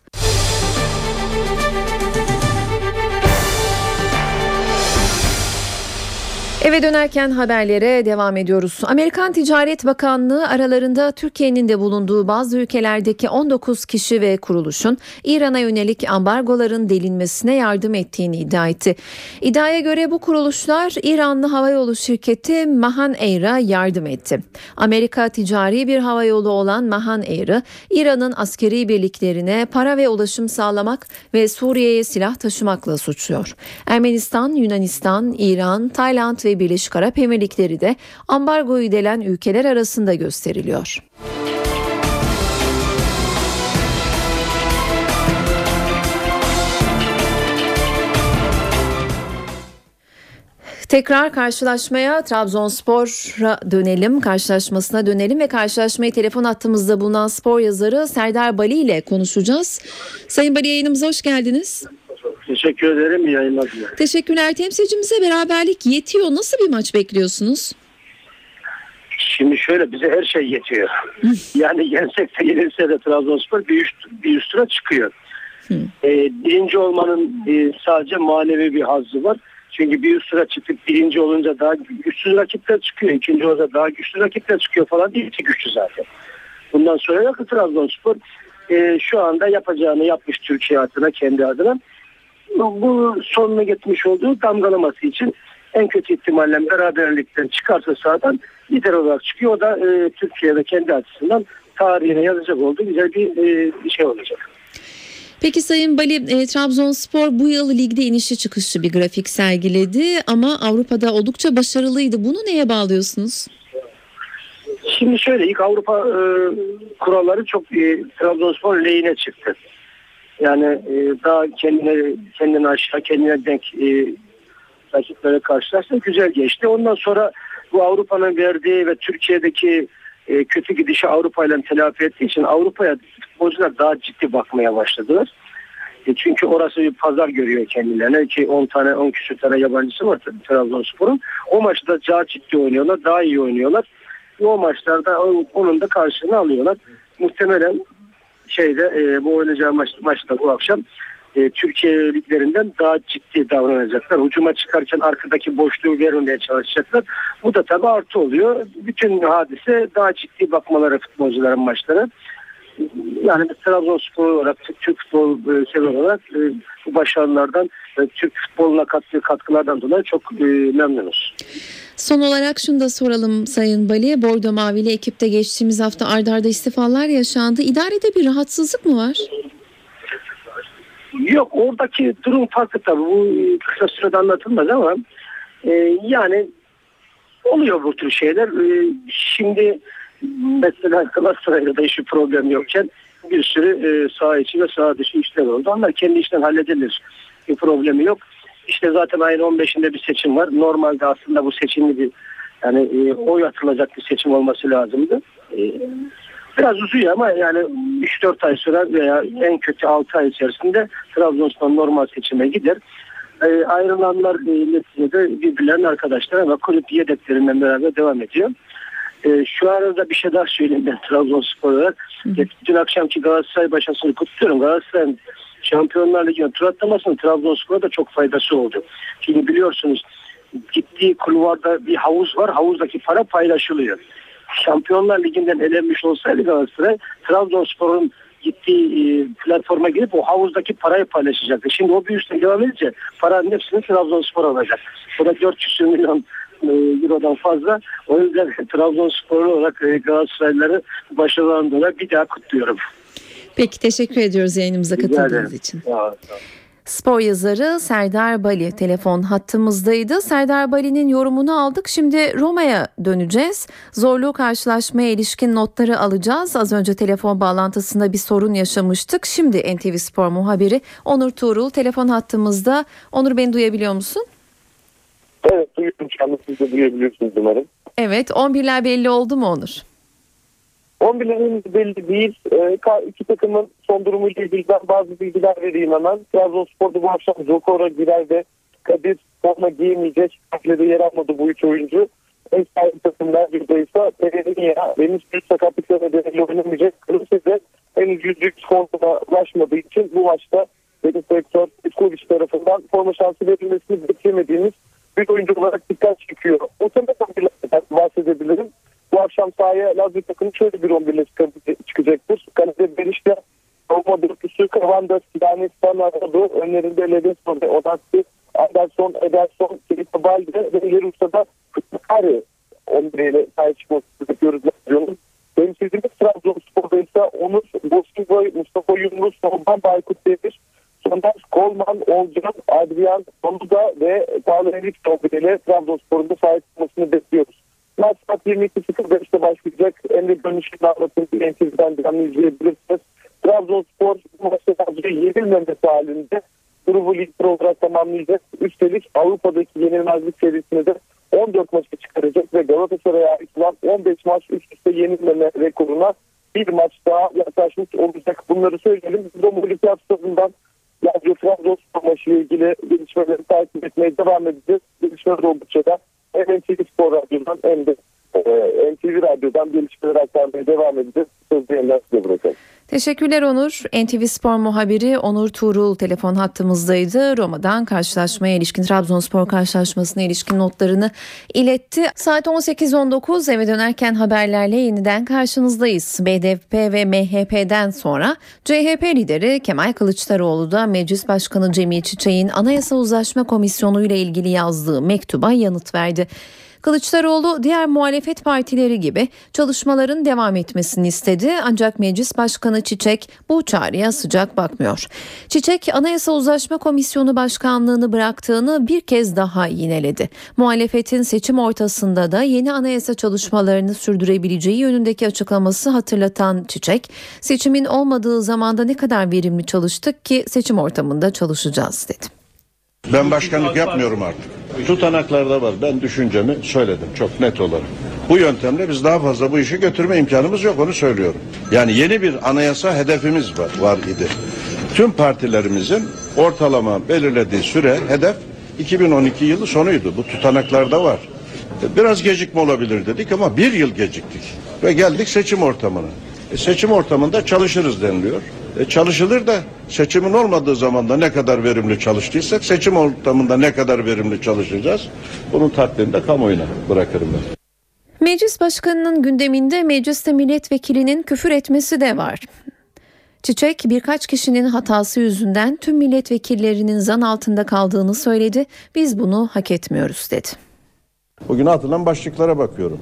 Eve dönerken haberlere devam ediyoruz. Amerikan Ticaret Bakanlığı aralarında Türkiye'nin de bulunduğu bazı ülkelerdeki 19 kişi ve kuruluşun İran'a yönelik ambargoların delinmesine yardım ettiğini iddia etti. İddiaya göre bu kuruluşlar İranlı havayolu şirketi Mahan Air'a yardım etti. Amerika ticari bir havayolu olan Mahan Air'ı İran'ın askeri birliklerine para ve ulaşım sağlamak ve Suriye'ye silah taşımakla suçluyor. Ermenistan, Yunanistan, İran, Tayland ve Birleşik Arap Emirlikleri de ambargoyu delen ülkeler arasında gösteriliyor. Tekrar karşılaşmaya Trabzonspor'a dönelim, karşılaşmasına dönelim ve karşılaşmayı telefon hattımızda bulunan spor yazarı Serdar Bali ile konuşacağız. Sayın Bali yayınımıza hoş geldiniz. Teşekkür ederim. İyi yayınlar dilerim. Teşekkürler. Temsilcimize beraberlik yetiyor. Nasıl bir maç bekliyorsunuz? Şimdi şöyle bize her şey yetiyor. yani yensek de yenilse de Trabzonspor bir üst, bir üst tura çıkıyor. Ee, birinci olmanın e, sadece manevi bir hazzı var. Çünkü bir üst tura çıktık birinci olunca daha güçsüz rakipler çıkıyor. ikinci olunca daha güçlü rakipler çıkıyor falan değil ki güçlü zaten. Bundan sonra yok Trabzonspor e, şu anda yapacağını yapmış Türkiye adına kendi adına. Bu sonuna getirmiş olduğu damgalaması için en kötü ihtimalle beraberlikten çıkarsa sahadan lider olarak çıkıyor. O da e, Türkiye'de kendi açısından tarihine yazacak olduğu güzel bir, e, bir şey olacak. Peki Sayın Bali, e, Trabzonspor bu yıl ligde inişi çıkışı bir grafik sergiledi ama Avrupa'da oldukça başarılıydı. Bunu neye bağlıyorsunuz? Şimdi şöyle ilk Avrupa e, kuralları çok e, Trabzonspor lehine çıktı. Yani e, daha kendine kendine aşağı kendine denk e, rakiplere karşılaştı. Güzel geçti. Ondan sonra bu Avrupa'nın verdiği ve Türkiye'deki e, kötü gidişi Avrupa ile telafi ettiği için Avrupa'ya futbolcular daha ciddi bakmaya başladılar. E, çünkü orası bir pazar görüyor kendilerine ki 10 tane 10 küsur tane yabancısı var Trabzonspor'un. O maçta daha ciddi oynuyorlar, daha iyi oynuyorlar. Ve o maçlarda onun da karşılığını alıyorlar. Muhtemelen şeyde e, bu oynayacağı maç, maçta bu akşam e, Türkiye liglerinden daha ciddi davranacaklar. Hücuma çıkarken arkadaki boşluğu vermeye çalışacaklar. Bu da tabii artı oluyor. Bütün hadise daha ciddi bakmaları futbolcuların maçları. Yani Trabzonspor olarak, Türk futbol e, sever olarak e, bu başarılardan, Türk futboluna kattığı katkılardan dolayı çok e, memnunuz. Son olarak şunu da soralım Sayın Bali. Bordo Mavili ekipte geçtiğimiz hafta ardarda arda istifalar yaşandı. İdarede bir rahatsızlık mı var? Yok oradaki durum farklı tabii. Bu kısa sürede anlatılmaz ama e, yani oluyor bu tür şeyler. E, şimdi mesela Galatasaray'da da hiçbir problem yokken bir sürü e, sağ içi ve sağ dışı işler oldu. Onlar kendi işten halledilir. Bir problemi yok. İşte zaten ayın 15'inde bir seçim var. Normalde aslında bu seçimli bir yani e, oy atılacak bir seçim olması lazımdı. E, biraz uzuyor ama yani 3-4 ay sürer veya en kötü 6 ay içerisinde Trabzonspor normal seçime gider. E, ayrılanlar e, neticede birbirlerinin arkadaşlar ama kulüp yedeklerinden beraber devam ediyor. E, şu arada bir şey daha söyleyeyim ben Trabzonspor olarak. Dün akşamki Galatasaray başarısını kutluyorum. Galatasaray'ın Şampiyonlar Ligi'ne tur atlamasının Trabzonspor'a da çok faydası oldu. Şimdi biliyorsunuz gittiği kulvarda bir havuz var. Havuzdaki para paylaşılıyor. Şampiyonlar Ligi'nden elenmiş olsaydı Galatasaray Trabzonspor'un gittiği e, platforma girip o havuzdaki parayı paylaşacaktı. Şimdi o bir üstten devam edince paranın hepsini Trabzonspor alacak. O da 400 milyon e, Euro'dan fazla. O yüzden Trabzonspor olarak e, Galatasaraylıları başarılarından dolayı bir daha kutluyorum. Peki teşekkür ediyoruz yayınımıza katıldığınız için. Spor yazarı Serdar Bali telefon hattımızdaydı. Serdar Bali'nin yorumunu aldık. Şimdi Roma'ya döneceğiz. Zorlu karşılaşmaya ilişkin notları alacağız. Az önce telefon bağlantısında bir sorun yaşamıştık. Şimdi NTV Spor muhabiri Onur Tuğrul telefon hattımızda. Onur beni duyabiliyor musun? Evet duyuyorum şu anda siz de duyabiliyorsunuz umarım. Evet 11'ler belli oldu mu Onur? 11'lerimiz belli değil. Ee, iki takımın son durumuyla ilgili ben bazı bilgiler vereyim hemen. Trabzonspor'da bu akşam Zokora girer ve Kadir forma giyemeyecek. Takviyede yer almadı bu üç oyuncu. Ev sahibi takımlar ise Pereira ve Müslü sakatlıkla nedeniyle oynamayacak. Kılıçı da henüz yüzlük formuna ulaşmadığı için bu maçta Teknik Direktör Petkovic tarafından forma şansı verilmesini beklemediğimiz bir oyuncu olarak dikkat çekiyor. Muhtemelen bir bahsedebilirim. Bu akşam sahaya Lazio takımı şöyle bir 11 ile çıkacaktır. Kalede Berişte, Roma dörtlüsü, Kavanda, Silani, Stanardo, önlerinde Levenson ve Odaklı, Anderson, Ederson, Felipe Balde ve Yerusa'da Kari 11 ile sahaya çıkmasını bekliyoruz Lazio'nun. Temsilcimiz Trabzonspor'da ise Onur, Bosniboy, Mustafa Yunus, Orhan Baykut Sondaj, Kolman, Olcan, Adrian, Sonduda ve Henrique ile Trabzonspor'un sahip olmasını bekliyoruz. Maç saat 22.05'te başlayacak. Emre Gönüş'ün anlatıldığı NTV'den canlı izleyebilirsiniz. Trabzonspor bu maçta sadece yenilmemesi halinde grubu lider olarak tamamlayacak. Üstelik Avrupa'daki yenilmezlik serisini de 14 maçı çıkaracak ve Galatasaray'a ait olan 15 maç üst üste yenilmeme rekoruna bir maç daha yaklaşmış olacak. Bunları söyleyelim. Stadından Lazio Trabzonspor maçı ile ilgili gelişmeleri takip etmeye devam edeceğiz. Gelişmeler oldukça da hem NTV Spor Radyo'dan hem de e, NTV Radyo'dan gelişmeleri aktarmaya devam edeceğiz. Sözü yeniden size bırakalım. Teşekkürler Onur. NTV Spor muhabiri Onur Tuğrul telefon hattımızdaydı. Roma'dan karşılaşmaya ilişkin Trabzonspor karşılaşmasına ilişkin notlarını iletti. Saat 18.19 eve dönerken haberlerle yeniden karşınızdayız. BDP ve MHP'den sonra CHP lideri Kemal Kılıçdaroğlu da Meclis Başkanı Cemil Çiçek'in Anayasa Uzlaşma Komisyonu ile ilgili yazdığı mektuba yanıt verdi. Kılıçdaroğlu diğer muhalefet partileri gibi çalışmaların devam etmesini istedi ancak Meclis Başkanı Çiçek bu çağrıya sıcak bakmıyor. Çiçek Anayasa Uzlaşma Komisyonu Başkanlığını bıraktığını bir kez daha yineledi. Muhalefetin seçim ortasında da yeni anayasa çalışmalarını sürdürebileceği yönündeki açıklaması hatırlatan Çiçek, seçimin olmadığı zamanda ne kadar verimli çalıştık ki seçim ortamında çalışacağız dedi. Ben başkanlık yapmıyorum artık. Tutanaklarda var. Ben düşüncemi söyledim çok net olarak. Bu yöntemle biz daha fazla bu işi götürme imkanımız yok onu söylüyorum. Yani yeni bir anayasa hedefimiz var, var idi. Tüm partilerimizin ortalama belirlediği süre hedef 2012 yılı sonuydu. Bu tutanaklarda var. Biraz gecikme olabilir dedik ama bir yıl geciktik. Ve geldik seçim ortamına. E, seçim ortamında çalışırız deniliyor. E, çalışılır da seçimin olmadığı zamanda ne kadar verimli çalıştıysak seçim ortamında ne kadar verimli çalışacağız. Bunun takdirini de kamuoyuna bırakırım ben. Meclis Başkanı'nın gündeminde mecliste milletvekilinin küfür etmesi de var. Çiçek birkaç kişinin hatası yüzünden tüm milletvekillerinin zan altında kaldığını söyledi. Biz bunu hak etmiyoruz dedi. Bugün atılan başlıklara bakıyorum.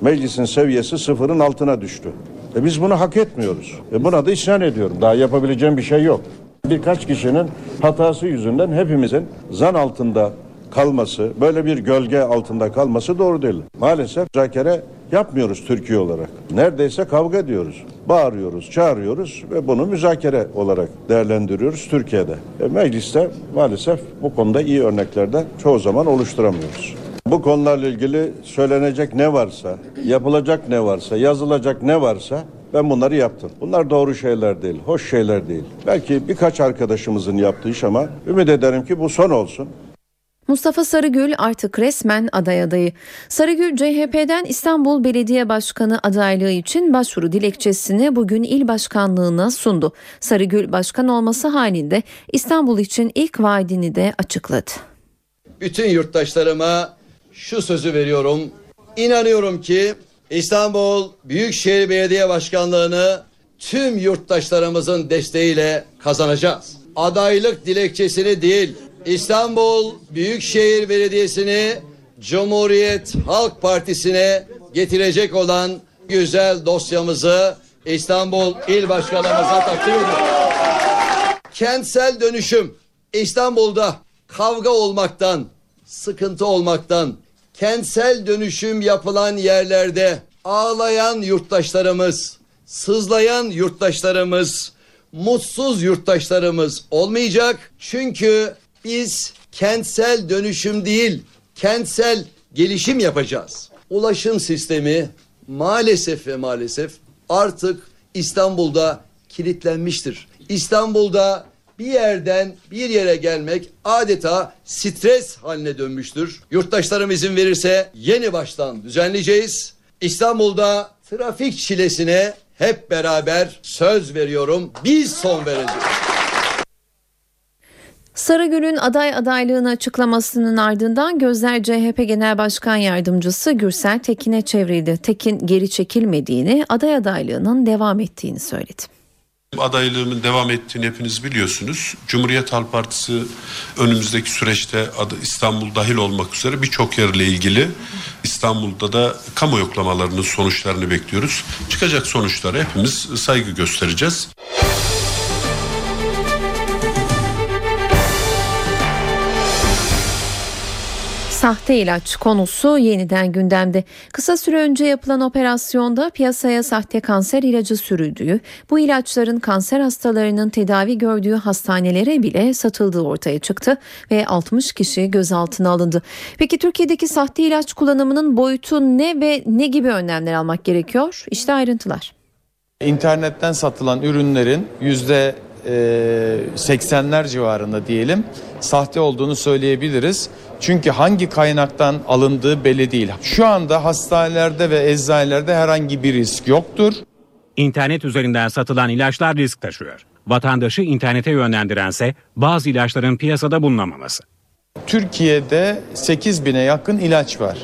Meclisin seviyesi sıfırın altına düştü. E biz bunu hak etmiyoruz. E buna da isyan ediyorum. Daha yapabileceğim bir şey yok. Birkaç kişinin hatası yüzünden hepimizin zan altında kalması, böyle bir gölge altında kalması doğru değil. Maalesef müzakere yapmıyoruz Türkiye olarak. Neredeyse kavga ediyoruz. Bağırıyoruz, çağırıyoruz ve bunu müzakere olarak değerlendiriyoruz Türkiye'de. E mecliste maalesef bu konuda iyi örneklerde çoğu zaman oluşturamıyoruz. Bu konularla ilgili söylenecek ne varsa, yapılacak ne varsa, yazılacak ne varsa ben bunları yaptım. Bunlar doğru şeyler değil, hoş şeyler değil. Belki birkaç arkadaşımızın yaptığı iş ama ümit ederim ki bu son olsun. Mustafa Sarıgül artık resmen aday adayı. Sarıgül CHP'den İstanbul Belediye Başkanı adaylığı için başvuru dilekçesini bugün il başkanlığına sundu. Sarıgül başkan olması halinde İstanbul için ilk vaadini de açıkladı. Bütün yurttaşlarıma şu sözü veriyorum. İnanıyorum ki İstanbul Büyükşehir Belediye Başkanlığı'nı tüm yurttaşlarımızın desteğiyle kazanacağız. Adaylık dilekçesini değil, İstanbul Büyükşehir Belediyesi'ni Cumhuriyet Halk Partisi'ne getirecek olan güzel dosyamızı İstanbul İl Başkanımıza takdim ediyorum. Kentsel dönüşüm İstanbul'da kavga olmaktan, sıkıntı olmaktan, kentsel dönüşüm yapılan yerlerde ağlayan yurttaşlarımız, sızlayan yurttaşlarımız, mutsuz yurttaşlarımız olmayacak. Çünkü biz kentsel dönüşüm değil, kentsel gelişim yapacağız. Ulaşım sistemi maalesef ve maalesef artık İstanbul'da kilitlenmiştir. İstanbul'da bir yerden bir yere gelmek adeta stres haline dönmüştür. Yurttaşlarım izin verirse yeni baştan düzenleyeceğiz. İstanbul'da trafik çilesine hep beraber söz veriyorum biz son vereceğiz. Sarıgül'ün aday adaylığını açıklamasının ardından gözler CHP Genel Başkan Yardımcısı Gürsel Tekin'e çevrildi. Tekin geri çekilmediğini, aday adaylığının devam ettiğini söyledi. Adaylığımın devam ettiğini hepiniz biliyorsunuz. Cumhuriyet Halk Partisi önümüzdeki süreçte İstanbul dahil olmak üzere birçok yerle ilgili İstanbul'da da kamu yoklamalarının sonuçlarını bekliyoruz. Çıkacak sonuçlara hepimiz saygı göstereceğiz. Sahte ilaç konusu yeniden gündemde. Kısa süre önce yapılan operasyonda piyasaya sahte kanser ilacı sürüldüğü, bu ilaçların kanser hastalarının tedavi gördüğü hastanelere bile satıldığı ortaya çıktı ve 60 kişi gözaltına alındı. Peki Türkiye'deki sahte ilaç kullanımının boyutu ne ve ne gibi önlemler almak gerekiyor? İşte ayrıntılar. İnternetten satılan ürünlerin yüzde 80'ler civarında diyelim sahte olduğunu söyleyebiliriz. Çünkü hangi kaynaktan alındığı belli değil. Şu anda hastanelerde ve eczanelerde herhangi bir risk yoktur. İnternet üzerinden satılan ilaçlar risk taşıyor. Vatandaşı internete yönlendirense bazı ilaçların piyasada bulunamaması. Türkiye'de 8 bine yakın ilaç var.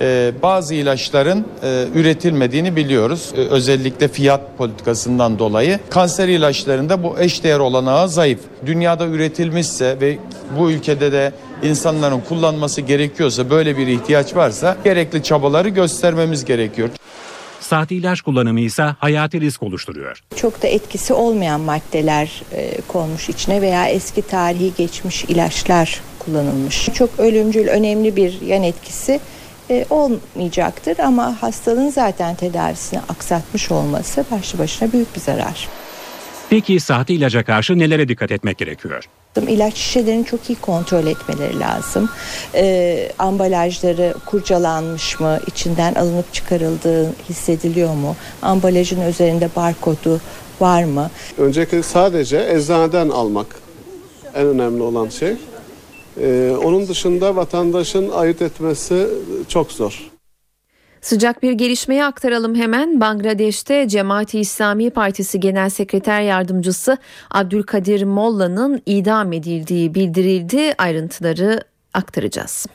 Ee, bazı ilaçların e, üretilmediğini biliyoruz. Ee, özellikle fiyat politikasından dolayı. Kanser ilaçlarında bu eşdeğer olanağı zayıf. Dünyada üretilmişse ve bu ülkede de insanların kullanması gerekiyorsa böyle bir ihtiyaç varsa gerekli çabaları göstermemiz gerekiyor. Sahte ilaç kullanımı ise hayati risk oluşturuyor. Çok da etkisi olmayan maddeler e, konmuş içine veya eski tarihi geçmiş ilaçlar kullanılmış. Çok ölümcül önemli bir yan etkisi e, olmayacaktır ama hastalığın zaten tedavisini aksatmış olması başlı başına büyük bir zarar. Peki sahte ilaca karşı nelere dikkat etmek gerekiyor? İlaç şişelerini çok iyi kontrol etmeleri lazım. Ee, ambalajları kurcalanmış mı, içinden alınıp çıkarıldığı hissediliyor mu? Ambalajın üzerinde barkodu var mı? Öncelikle sadece eczaneden almak en önemli olan şey. Ee, onun dışında vatandaşın ayırt etmesi çok zor. Sıcak bir gelişmeyi aktaralım hemen. Bangladeş'te Cemaati İslami Partisi Genel Sekreter Yardımcısı Abdülkadir Molla'nın idam edildiği bildirildi. Ayrıntıları aktaracağız.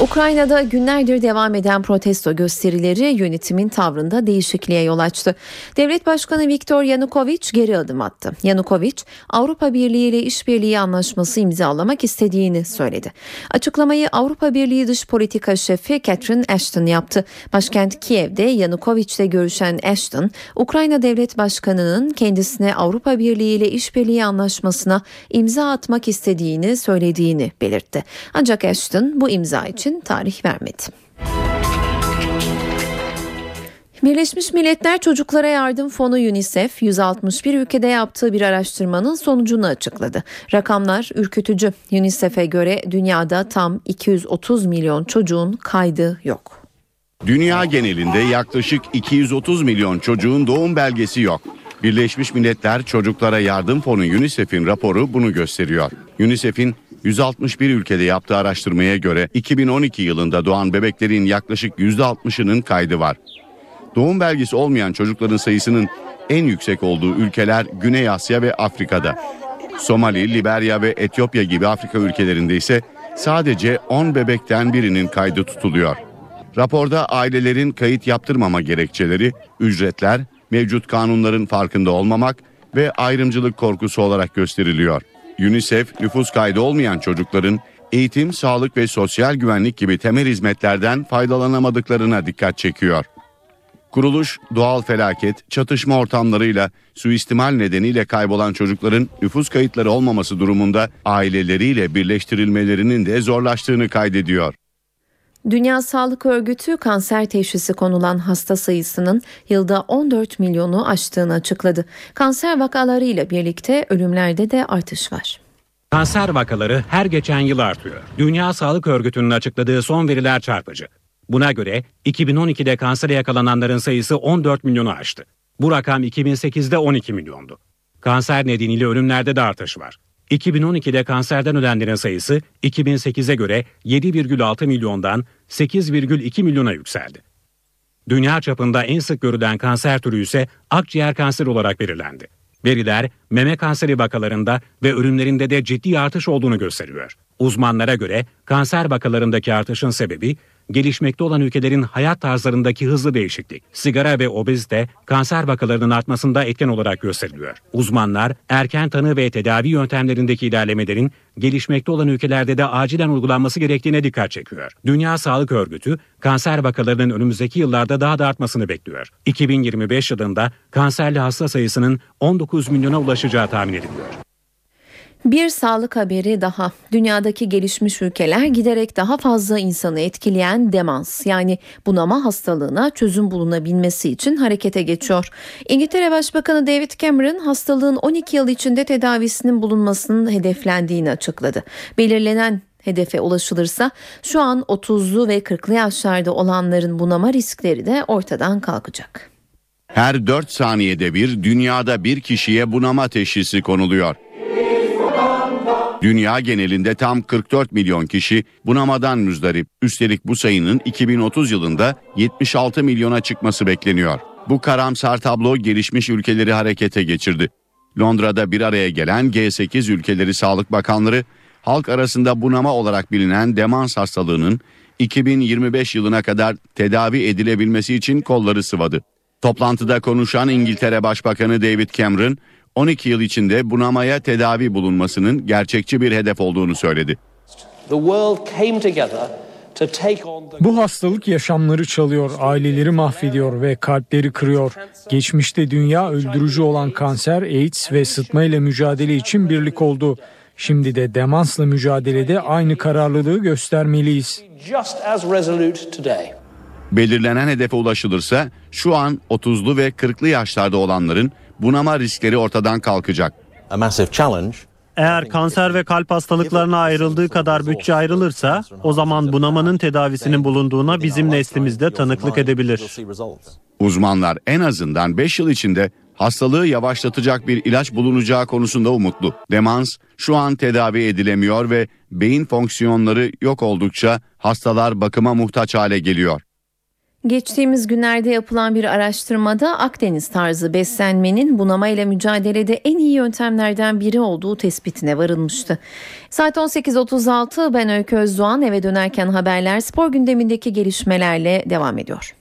Ukrayna'da günlerdir devam eden protesto gösterileri yönetimin tavrında değişikliğe yol açtı. Devlet Başkanı Viktor Yanukovych geri adım attı. Yanukovych Avrupa Birliği ile işbirliği anlaşması imzalamak istediğini söyledi. Açıklamayı Avrupa Birliği Dış Politika Şefi Catherine Ashton yaptı. Başkent Kiev'de Yanukovych ile görüşen Ashton, Ukrayna Devlet Başkanı'nın kendisine Avrupa Birliği ile işbirliği anlaşmasına imza atmak istediğini söylediğini belirtti. Ancak Ashton bu imza için için tarih vermedi. Birleşmiş Milletler Çocuklara Yardım Fonu UNICEF 161 ülkede yaptığı bir araştırmanın sonucunu açıkladı. Rakamlar ürkütücü. UNICEF'e göre dünyada tam 230 milyon çocuğun kaydı yok. Dünya genelinde yaklaşık 230 milyon çocuğun doğum belgesi yok. Birleşmiş Milletler Çocuklara Yardım Fonu UNICEF'in raporu bunu gösteriyor. UNICEF'in 161 ülkede yaptığı araştırmaya göre 2012 yılında doğan bebeklerin yaklaşık %60'ının kaydı var. Doğum belgesi olmayan çocukların sayısının en yüksek olduğu ülkeler Güney Asya ve Afrika'da. Somali, Liberya ve Etiyopya gibi Afrika ülkelerinde ise sadece 10 bebekten birinin kaydı tutuluyor. Raporda ailelerin kayıt yaptırmama gerekçeleri, ücretler, mevcut kanunların farkında olmamak ve ayrımcılık korkusu olarak gösteriliyor. UNICEF nüfus kaydı olmayan çocukların eğitim, sağlık ve sosyal güvenlik gibi temel hizmetlerden faydalanamadıklarına dikkat çekiyor. Kuruluş doğal felaket, çatışma ortamlarıyla suistimal nedeniyle kaybolan çocukların nüfus kayıtları olmaması durumunda aileleriyle birleştirilmelerinin de zorlaştığını kaydediyor. Dünya Sağlık Örgütü kanser teşhisi konulan hasta sayısının yılda 14 milyonu aştığını açıkladı. Kanser vakalarıyla birlikte ölümlerde de artış var. Kanser vakaları her geçen yıl artıyor. Dünya Sağlık Örgütü'nün açıkladığı son veriler çarpıcı. Buna göre 2012'de kansere yakalananların sayısı 14 milyonu aştı. Bu rakam 2008'de 12 milyondu. Kanser nedeniyle ölümlerde de artış var. 2012'de kanserden ölenlerin sayısı 2008'e göre 7,6 milyondan 8,2 milyona yükseldi. Dünya çapında en sık görülen kanser türü ise akciğer kanseri olarak belirlendi. Veriler meme kanseri vakalarında ve ölümlerinde de ciddi artış olduğunu gösteriyor. Uzmanlara göre kanser vakalarındaki artışın sebebi gelişmekte olan ülkelerin hayat tarzlarındaki hızlı değişiklik, sigara ve obezite kanser vakalarının artmasında etken olarak gösteriliyor. Uzmanlar erken tanı ve tedavi yöntemlerindeki ilerlemelerin gelişmekte olan ülkelerde de acilen uygulanması gerektiğine dikkat çekiyor. Dünya Sağlık Örgütü kanser vakalarının önümüzdeki yıllarda daha da artmasını bekliyor. 2025 yılında kanserli hasta sayısının 19 milyona ulaşacağı tahmin ediliyor. Bir sağlık haberi daha. Dünyadaki gelişmiş ülkeler giderek daha fazla insanı etkileyen demans yani bunama hastalığına çözüm bulunabilmesi için harekete geçiyor. İngiltere Başbakanı David Cameron hastalığın 12 yıl içinde tedavisinin bulunmasının hedeflendiğini açıkladı. Belirlenen hedefe ulaşılırsa şu an 30'lu ve 40'lı yaşlarda olanların bunama riskleri de ortadan kalkacak. Her 4 saniyede bir dünyada bir kişiye bunama teşhisi konuluyor. Dünya genelinde tam 44 milyon kişi bunamadan müzdarip. Üstelik bu sayının 2030 yılında 76 milyona çıkması bekleniyor. Bu karamsar tablo gelişmiş ülkeleri harekete geçirdi. Londra'da bir araya gelen G8 ülkeleri sağlık bakanları halk arasında bunama olarak bilinen demans hastalığının 2025 yılına kadar tedavi edilebilmesi için kolları sıvadı. Toplantıda konuşan İngiltere Başbakanı David Cameron 12 yıl içinde bunamaya tedavi bulunmasının gerçekçi bir hedef olduğunu söyledi. Bu hastalık yaşamları çalıyor, aileleri mahvediyor ve kalpleri kırıyor. Geçmişte dünya öldürücü olan kanser, AIDS ve sıtma ile mücadele için birlik oldu. Şimdi de demansla mücadelede aynı kararlılığı göstermeliyiz. Belirlenen hedefe ulaşılırsa şu an 30'lu ve 40'lı yaşlarda olanların bunama riskleri ortadan kalkacak. Eğer kanser ve kalp hastalıklarına ayrıldığı kadar bütçe ayrılırsa o zaman bunamanın tedavisinin bulunduğuna bizim neslimizde tanıklık edebilir. Uzmanlar en azından 5 yıl içinde hastalığı yavaşlatacak bir ilaç bulunacağı konusunda umutlu. Demans şu an tedavi edilemiyor ve beyin fonksiyonları yok oldukça hastalar bakıma muhtaç hale geliyor. Geçtiğimiz günlerde yapılan bir araştırmada Akdeniz tarzı beslenmenin bunama ile mücadelede en iyi yöntemlerden biri olduğu tespitine varılmıştı. Saat 18.36 ben Öykü Özdoğan eve dönerken haberler spor gündemindeki gelişmelerle devam ediyor.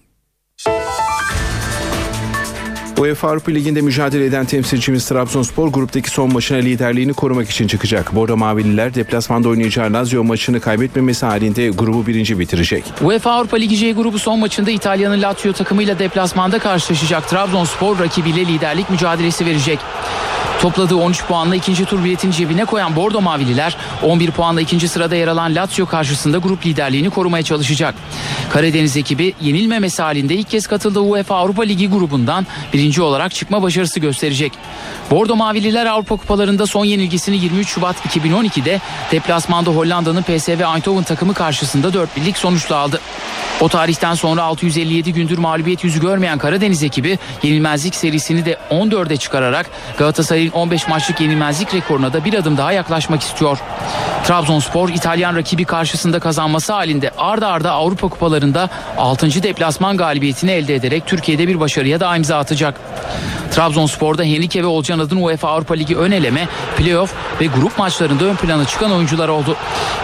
UEFA Avrupa Ligi'nde mücadele eden temsilcimiz Trabzonspor gruptaki son maçına liderliğini korumak için çıkacak. Bordo Mavililer deplasmanda oynayacağı Lazio maçını kaybetmemesi halinde grubu birinci bitirecek. UEFA Avrupa Ligi C grubu son maçında İtalya'nın Lazio takımıyla deplasmanda karşılaşacak. Trabzonspor rakibiyle liderlik mücadelesi verecek. Topladığı 13 puanla ikinci tur biletini cebine koyan Bordo Mavililer 11 puanla ikinci sırada yer alan Lazio karşısında grup liderliğini korumaya çalışacak. Karadeniz ekibi yenilmemesi halinde ilk kez katıldığı UEFA Avrupa Ligi grubundan birinci olarak çıkma başarısı gösterecek. Bordo Mavililer Avrupa Kupalarında son yenilgisini 23 Şubat 2012'de deplasmanda Hollanda'nın PSV Eindhoven takımı karşısında 4 birlik sonuçla aldı. O tarihten sonra 657 gündür mağlubiyet yüzü görmeyen Karadeniz ekibi yenilmezlik serisini de 14'e çıkararak Galatasaray'ın 15 maçlık yenilmezlik rekoruna da bir adım daha yaklaşmak istiyor. Trabzonspor İtalyan rakibi karşısında kazanması halinde arda arda Avrupa kupalarında 6. deplasman galibiyetini elde ederek Türkiye'de bir başarıya da imza atacak. Trabzonspor'da Henrique ve Olcan Adın UEFA Avrupa Ligi ön eleme, playoff ve grup maçlarında ön plana çıkan oyuncular oldu.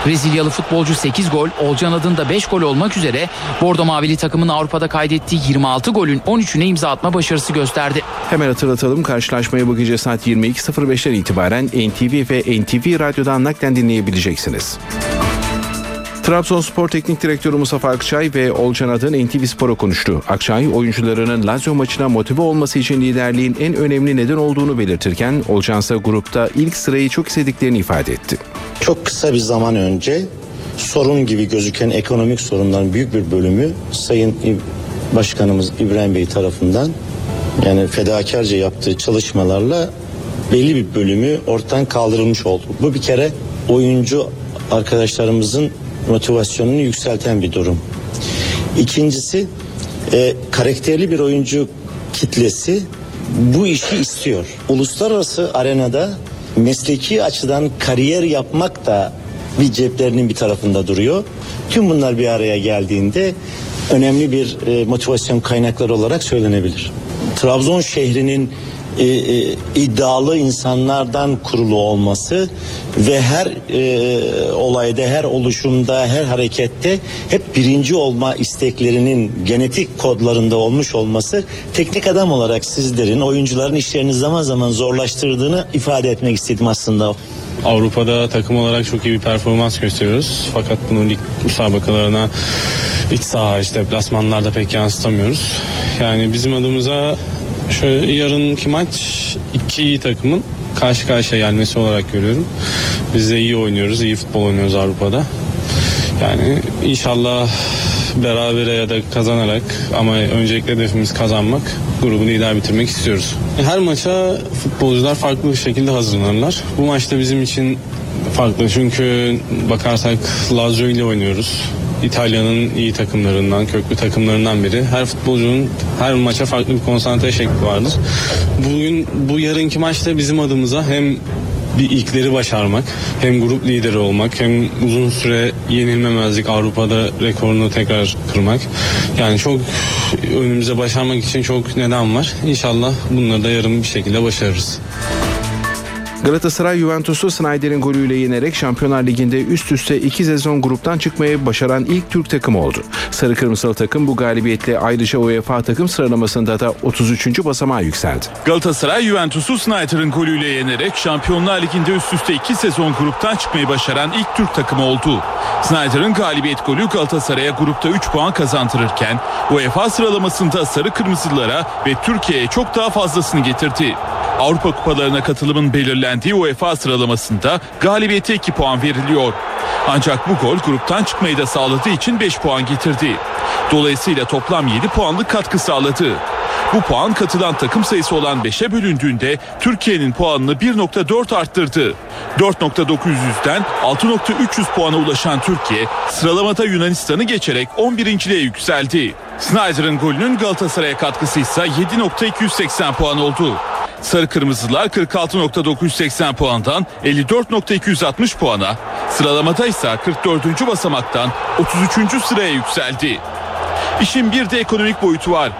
Brezilyalı futbolcu 8 gol, Olcan Adın da 5 gol olmak üzere Bordo Mavili takımın Avrupa'da kaydettiği 26 golün 13'üne imza atma başarısı gösterdi. Hemen hatırlatalım karşılaşmayı bu gece saat 22.05'ten itibaren NTV ve NTV Radyo'dan naklen dinleyebileceksiniz. Trabzonspor Teknik Direktörü Mustafa Akçay ve Olcan Adın NTV Spor'a konuştu. Akçay oyuncularının Lazio maçına motive olması için liderliğin en önemli neden olduğunu belirtirken Olcan ise grupta ilk sırayı çok istediklerini ifade etti. Çok kısa bir zaman önce sorun gibi gözüken ekonomik sorunların büyük bir bölümü Sayın Başkanımız İbrahim Bey tarafından yani fedakarca yaptığı çalışmalarla belli bir bölümü ortadan kaldırılmış oldu. Bu bir kere oyuncu arkadaşlarımızın motivasyonunu yükselten bir durum. İkincisi e, karakterli bir oyuncu kitlesi bu işi istiyor. Uluslararası arenada mesleki açıdan kariyer yapmak da bir ceplerinin bir tarafında duruyor. Tüm bunlar bir araya geldiğinde önemli bir e, motivasyon kaynakları olarak söylenebilir. Trabzon şehrinin e, e, iddialı insanlardan kurulu olması ve her e, olayda, her oluşumda, her harekette hep birinci olma isteklerinin genetik kodlarında olmuş olması teknik adam olarak sizlerin, oyuncuların işlerini zaman zaman zorlaştırdığını ifade etmek istedim aslında. Avrupa'da takım olarak çok iyi bir performans gösteriyoruz. Fakat bunu lig müsabakalarına iç saha işte deplasmanlarda pek yansıtamıyoruz. Yani bizim adımıza şöyle yarınki maç iki iyi takımın karşı karşıya gelmesi olarak görüyorum. Biz de iyi oynuyoruz, iyi futbol oynuyoruz Avrupa'da. Yani inşallah berabere ya da kazanarak ama öncelikle hedefimiz kazanmak grubu lider bitirmek istiyoruz. Her maça futbolcular farklı bir şekilde hazırlanırlar. Bu maçta bizim için farklı çünkü bakarsak Lazio ile oynuyoruz. İtalya'nın iyi takımlarından, köklü takımlarından biri. Her futbolcunun her maça farklı bir konsantre şekli vardır. Bugün bu yarınki maçta bizim adımıza hem bir ilkleri başarmak, hem grup lideri olmak, hem uzun süre yenilmemezlik Avrupa'da rekorunu tekrar kırmak. Yani çok önümüze başarmak için çok neden var. İnşallah bunları da yarın bir şekilde başarırız. Galatasaray Juventus'u Snyder'in golüyle yenerek Şampiyonlar Ligi'nde üst üste iki sezon gruptan çıkmayı başaran ilk Türk takımı oldu. Sarı Kırmızılı takım bu galibiyetle ayrıca UEFA takım sıralamasında da 33. basamağa yükseldi. Galatasaray Juventus'u Snyder'in golüyle yenerek Şampiyonlar Ligi'nde üst üste iki sezon gruptan çıkmayı başaran ilk Türk takımı oldu. Snyder'in galibiyet golü Galatasaray'a grupta 3 puan kazandırırken UEFA sıralamasında Sarı Kırmızılara ve Türkiye'ye çok daha fazlasını getirdi. Avrupa kupalarına katılımın belirlendiği UEFA sıralamasında galibiyete 2 puan veriliyor. Ancak bu gol gruptan çıkmayı da sağladığı için 5 puan getirdi. Dolayısıyla toplam 7 puanlık katkı sağladı. Bu puan katılan takım sayısı olan 5'e bölündüğünde Türkiye'nin puanını 1.4 arttırdı. 4.900'den 6.300 puana ulaşan Türkiye sıralamada Yunanistan'ı geçerek 11.liğe yükseldi. Snyder'ın golünün Galatasaray'a katkısı ise 7.280 puan oldu. Sarı Kırmızılar 46.980 puandan 54.260 puana, sıralamada ise 44. basamaktan 33. sıraya yükseldi. İşin bir de ekonomik boyutu var.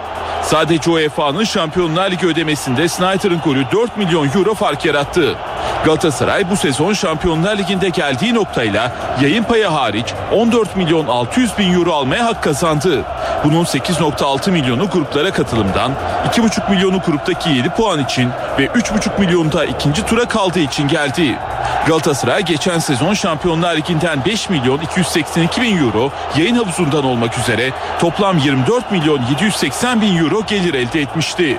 Sadece UEFA'nın Şampiyonlar Ligi ödemesinde Snyder'ın golü 4 milyon euro fark yarattı. Galatasaray bu sezon Şampiyonlar Ligi'nde geldiği noktayla yayın payı hariç 14 milyon 600 bin euro almaya hak kazandı. Bunun 8.6 milyonu gruplara katılımdan, 2.5 milyonu gruptaki 7 puan için ve 3.5 milyonu da ikinci tura kaldığı için geldi. Galatasaray geçen sezon Şampiyonlar Ligi'nden 5 milyon 282 bin euro yayın havuzundan olmak üzere toplam 24 milyon 780 bin euro gelir elde etmişti.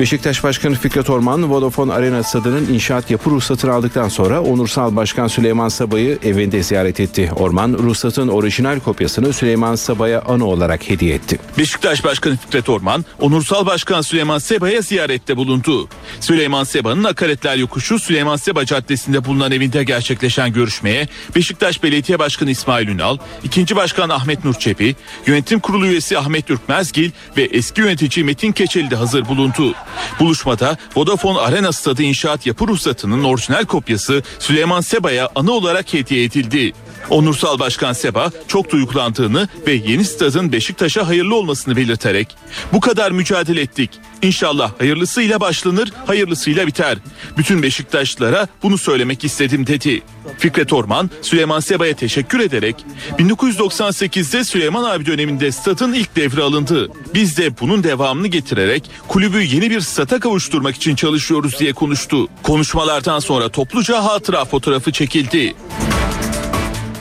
Beşiktaş Başkanı Fikret Orman, Vodafone Arena stadının inşaat yapı ruhsatını aldıktan sonra Onursal Başkan Süleyman Sabah'ı evinde ziyaret etti. Orman, ruhsatın orijinal kopyasını Süleyman Sabah'a anı olarak hediye etti. Beşiktaş Başkanı Fikret Orman, Onursal Başkan Süleyman Seba'ya ziyarette bulundu. Süleyman Seba'nın Akaretler Yokuşu Süleyman Seba Caddesi'nde bulunan evinde gerçekleşen görüşmeye Beşiktaş Belediye Başkanı İsmail Ünal, ikinci Başkan Ahmet Nur Çepi, Yönetim Kurulu üyesi Ahmet Ürkmezgil ve eski yönetici Metin Keçeli de hazır bulundu. Buluşmada Vodafone Arena Stadı inşaat yapı ruhsatının orijinal kopyası Süleyman Seba'ya anı olarak hediye edildi. Onursal Başkan Seba çok duygulandığını ve yeni stadın Beşiktaş'a hayırlı olmasını belirterek bu kadar mücadele ettik. İnşallah hayırlısıyla başlanır, hayırlısıyla biter. Bütün Beşiktaşlılara bunu söylemek istedim dedi. Fikret Orman, Süleyman Seba'ya teşekkür ederek 1998'de Süleyman abi döneminde stadın ilk devri alındı. Biz de bunun devamını getirerek kulübü yeni bir stada kavuşturmak için çalışıyoruz diye konuştu. Konuşmalardan sonra topluca hatıra fotoğrafı çekildi.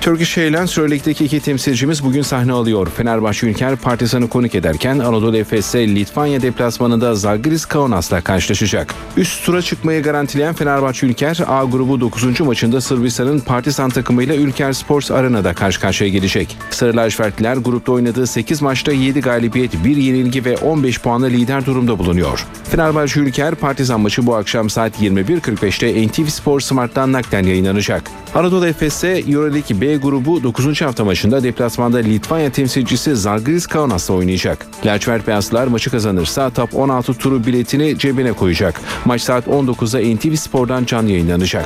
Turkish Airlines Euroleague'deki iki temsilcimiz bugün sahne alıyor. Fenerbahçe Ülker Partizan'ı konuk ederken Anadolu Efes Litvanya deplasmanında Zalgiris Kaunas'la karşılaşacak. Üst tura çıkmayı garantileyen Fenerbahçe Ülker A grubu 9. maçında Sırbistan'ın Partizan takımıyla Ülker Sports Arena'da karşı karşıya gelecek. Sarı lacivertliler grupta oynadığı 8 maçta 7 galibiyet, 1 yenilgi ve 15 puanla lider durumda bulunuyor. Fenerbahçe Ülker Partizan maçı bu akşam saat 21.45'te NTV Spor Smart'tan naklen yayınlanacak. Anadolu Efes'e Euroleague B grubu 9. hafta maçında deplasmanda Litvanya temsilcisi Zalgiris Kaunas'la oynayacak. Lacivert Beyazlılar maçı kazanırsa top 16 turu biletini cebine koyacak. Maç saat 19'da NTV Spor'dan canlı yayınlanacak.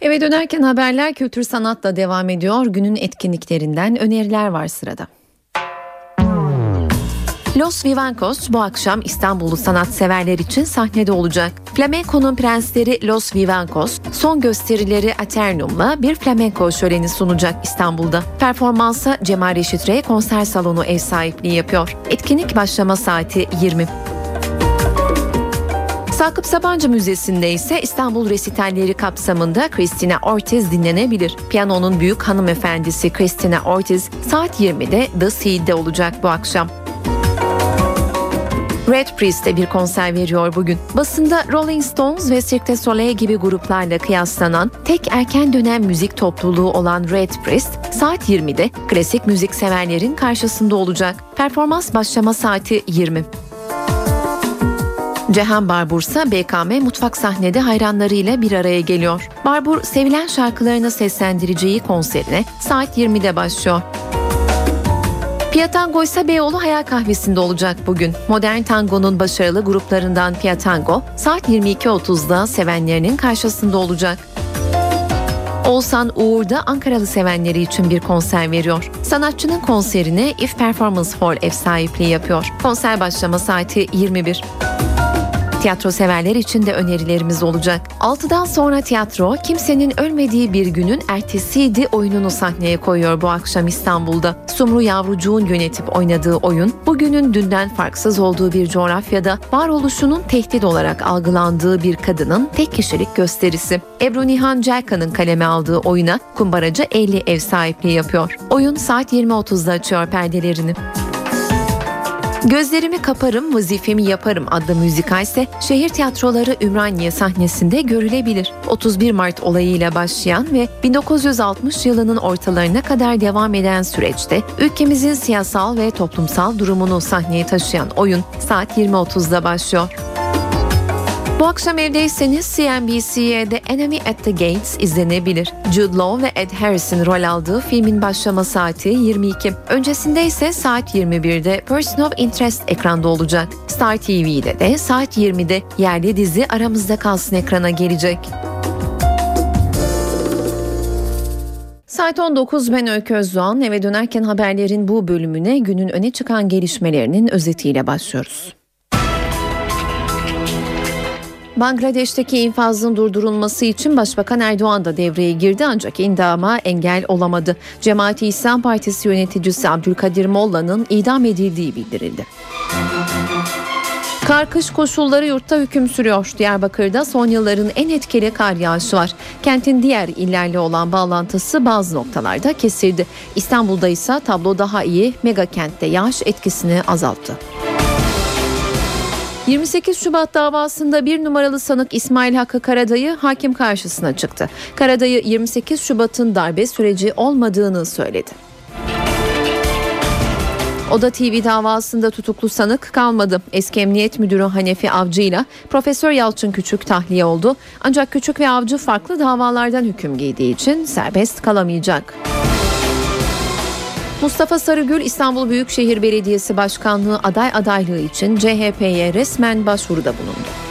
Eve dönerken haberler kültür sanatla devam ediyor. Günün etkinliklerinden öneriler var sırada. Los Vivancos bu akşam İstanbullu sanatseverler için sahnede olacak. Flamenco'nun prensleri Los Vivancos son gösterileri Aternum'la bir flamenco şöleni sunacak İstanbul'da. Performansa Cemal Reşit Rey konser salonu ev sahipliği yapıyor. Etkinlik başlama saati 20. Sakıp Sabancı Müzesi'nde ise İstanbul resitalleri kapsamında Christina Ortiz dinlenebilir. Piyanonun büyük hanımefendisi Christina Ortiz saat 20'de The Seed'de olacak bu akşam. Red Priest'te bir konser veriyor bugün. Basında Rolling Stones ve Cirque du Soleil gibi gruplarla kıyaslanan tek erken dönem müzik topluluğu olan Red Priest saat 20'de klasik müzik severlerin karşısında olacak. Performans başlama saati 20. Cehan Barbur ise BKM mutfak sahnede hayranlarıyla bir araya geliyor. Barbur sevilen şarkılarını seslendireceği konserine saat 20'de başlıyor. Piyatango ise Beyoğlu Hayal Kahvesi'nde olacak bugün. Modern tangonun başarılı gruplarından Piyatango saat 22.30'da sevenlerinin karşısında olacak. Oğuzhan Uğur da Ankaralı sevenleri için bir konser veriyor. Sanatçının konserini If Performance Hall ev sahipliği yapıyor. Konser başlama saati 21. Tiyatro severler için de önerilerimiz olacak. 6'dan sonra tiyatro Kimsenin Ölmediği Bir Günün Ertesiydi oyununu sahneye koyuyor bu akşam İstanbul'da. Sumru Yavrucuğun yönetip oynadığı oyun bugünün dünden farksız olduğu bir coğrafyada varoluşunun tehdit olarak algılandığı bir kadının tek kişilik gösterisi. Ebru Nihan Celkan'ın kaleme aldığı oyuna kumbaracı 50 ev sahipliği yapıyor. Oyun saat 20.30'da açıyor perdelerini. Gözlerimi kaparım, vazifemi yaparım adlı müzikal ise şehir tiyatroları Ümraniye sahnesinde görülebilir. 31 Mart olayıyla başlayan ve 1960 yılının ortalarına kadar devam eden süreçte ülkemizin siyasal ve toplumsal durumunu sahneye taşıyan oyun saat 20.30'da başlıyor. Bu akşam evdeyseniz CNBC'ye The Enemy at the Gates izlenebilir. Jude Law ve Ed Harris'in rol aldığı filmin başlama saati 22. Öncesinde ise saat 21'de Person of Interest ekranda olacak. Star TV'de de saat 20'de yerli dizi Aramızda Kalsın ekrana gelecek. Saat 19 ben Öykü Özdoğan eve dönerken haberlerin bu bölümüne günün öne çıkan gelişmelerinin özetiyle başlıyoruz. Bangladeş'teki infazın durdurulması için Başbakan Erdoğan da devreye girdi ancak indama engel olamadı. Cemaati İslam Partisi yöneticisi Abdülkadir Molla'nın idam edildiği bildirildi. Kar kış koşulları yurtta hüküm sürüyor. Diyarbakır'da son yılların en etkili kar yağışı var. Kentin diğer illerle olan bağlantısı bazı noktalarda kesildi. İstanbul'da ise tablo daha iyi. Mega kentte yağış etkisini azalttı. 28 Şubat davasında bir numaralı sanık İsmail Hakkı Karadayı hakim karşısına çıktı. Karadayı 28 Şubat'ın darbe süreci olmadığını söyledi. Oda TV davasında tutuklu sanık kalmadı. Eski Emniyet Müdürü Hanefi Avcı ile Profesör Yalçın Küçük tahliye oldu. Ancak Küçük ve Avcı farklı davalardan hüküm giydiği için serbest kalamayacak. Mustafa Sarıgül İstanbul Büyükşehir Belediyesi Başkanlığı aday adaylığı için CHP'ye resmen başvuruda bulundu.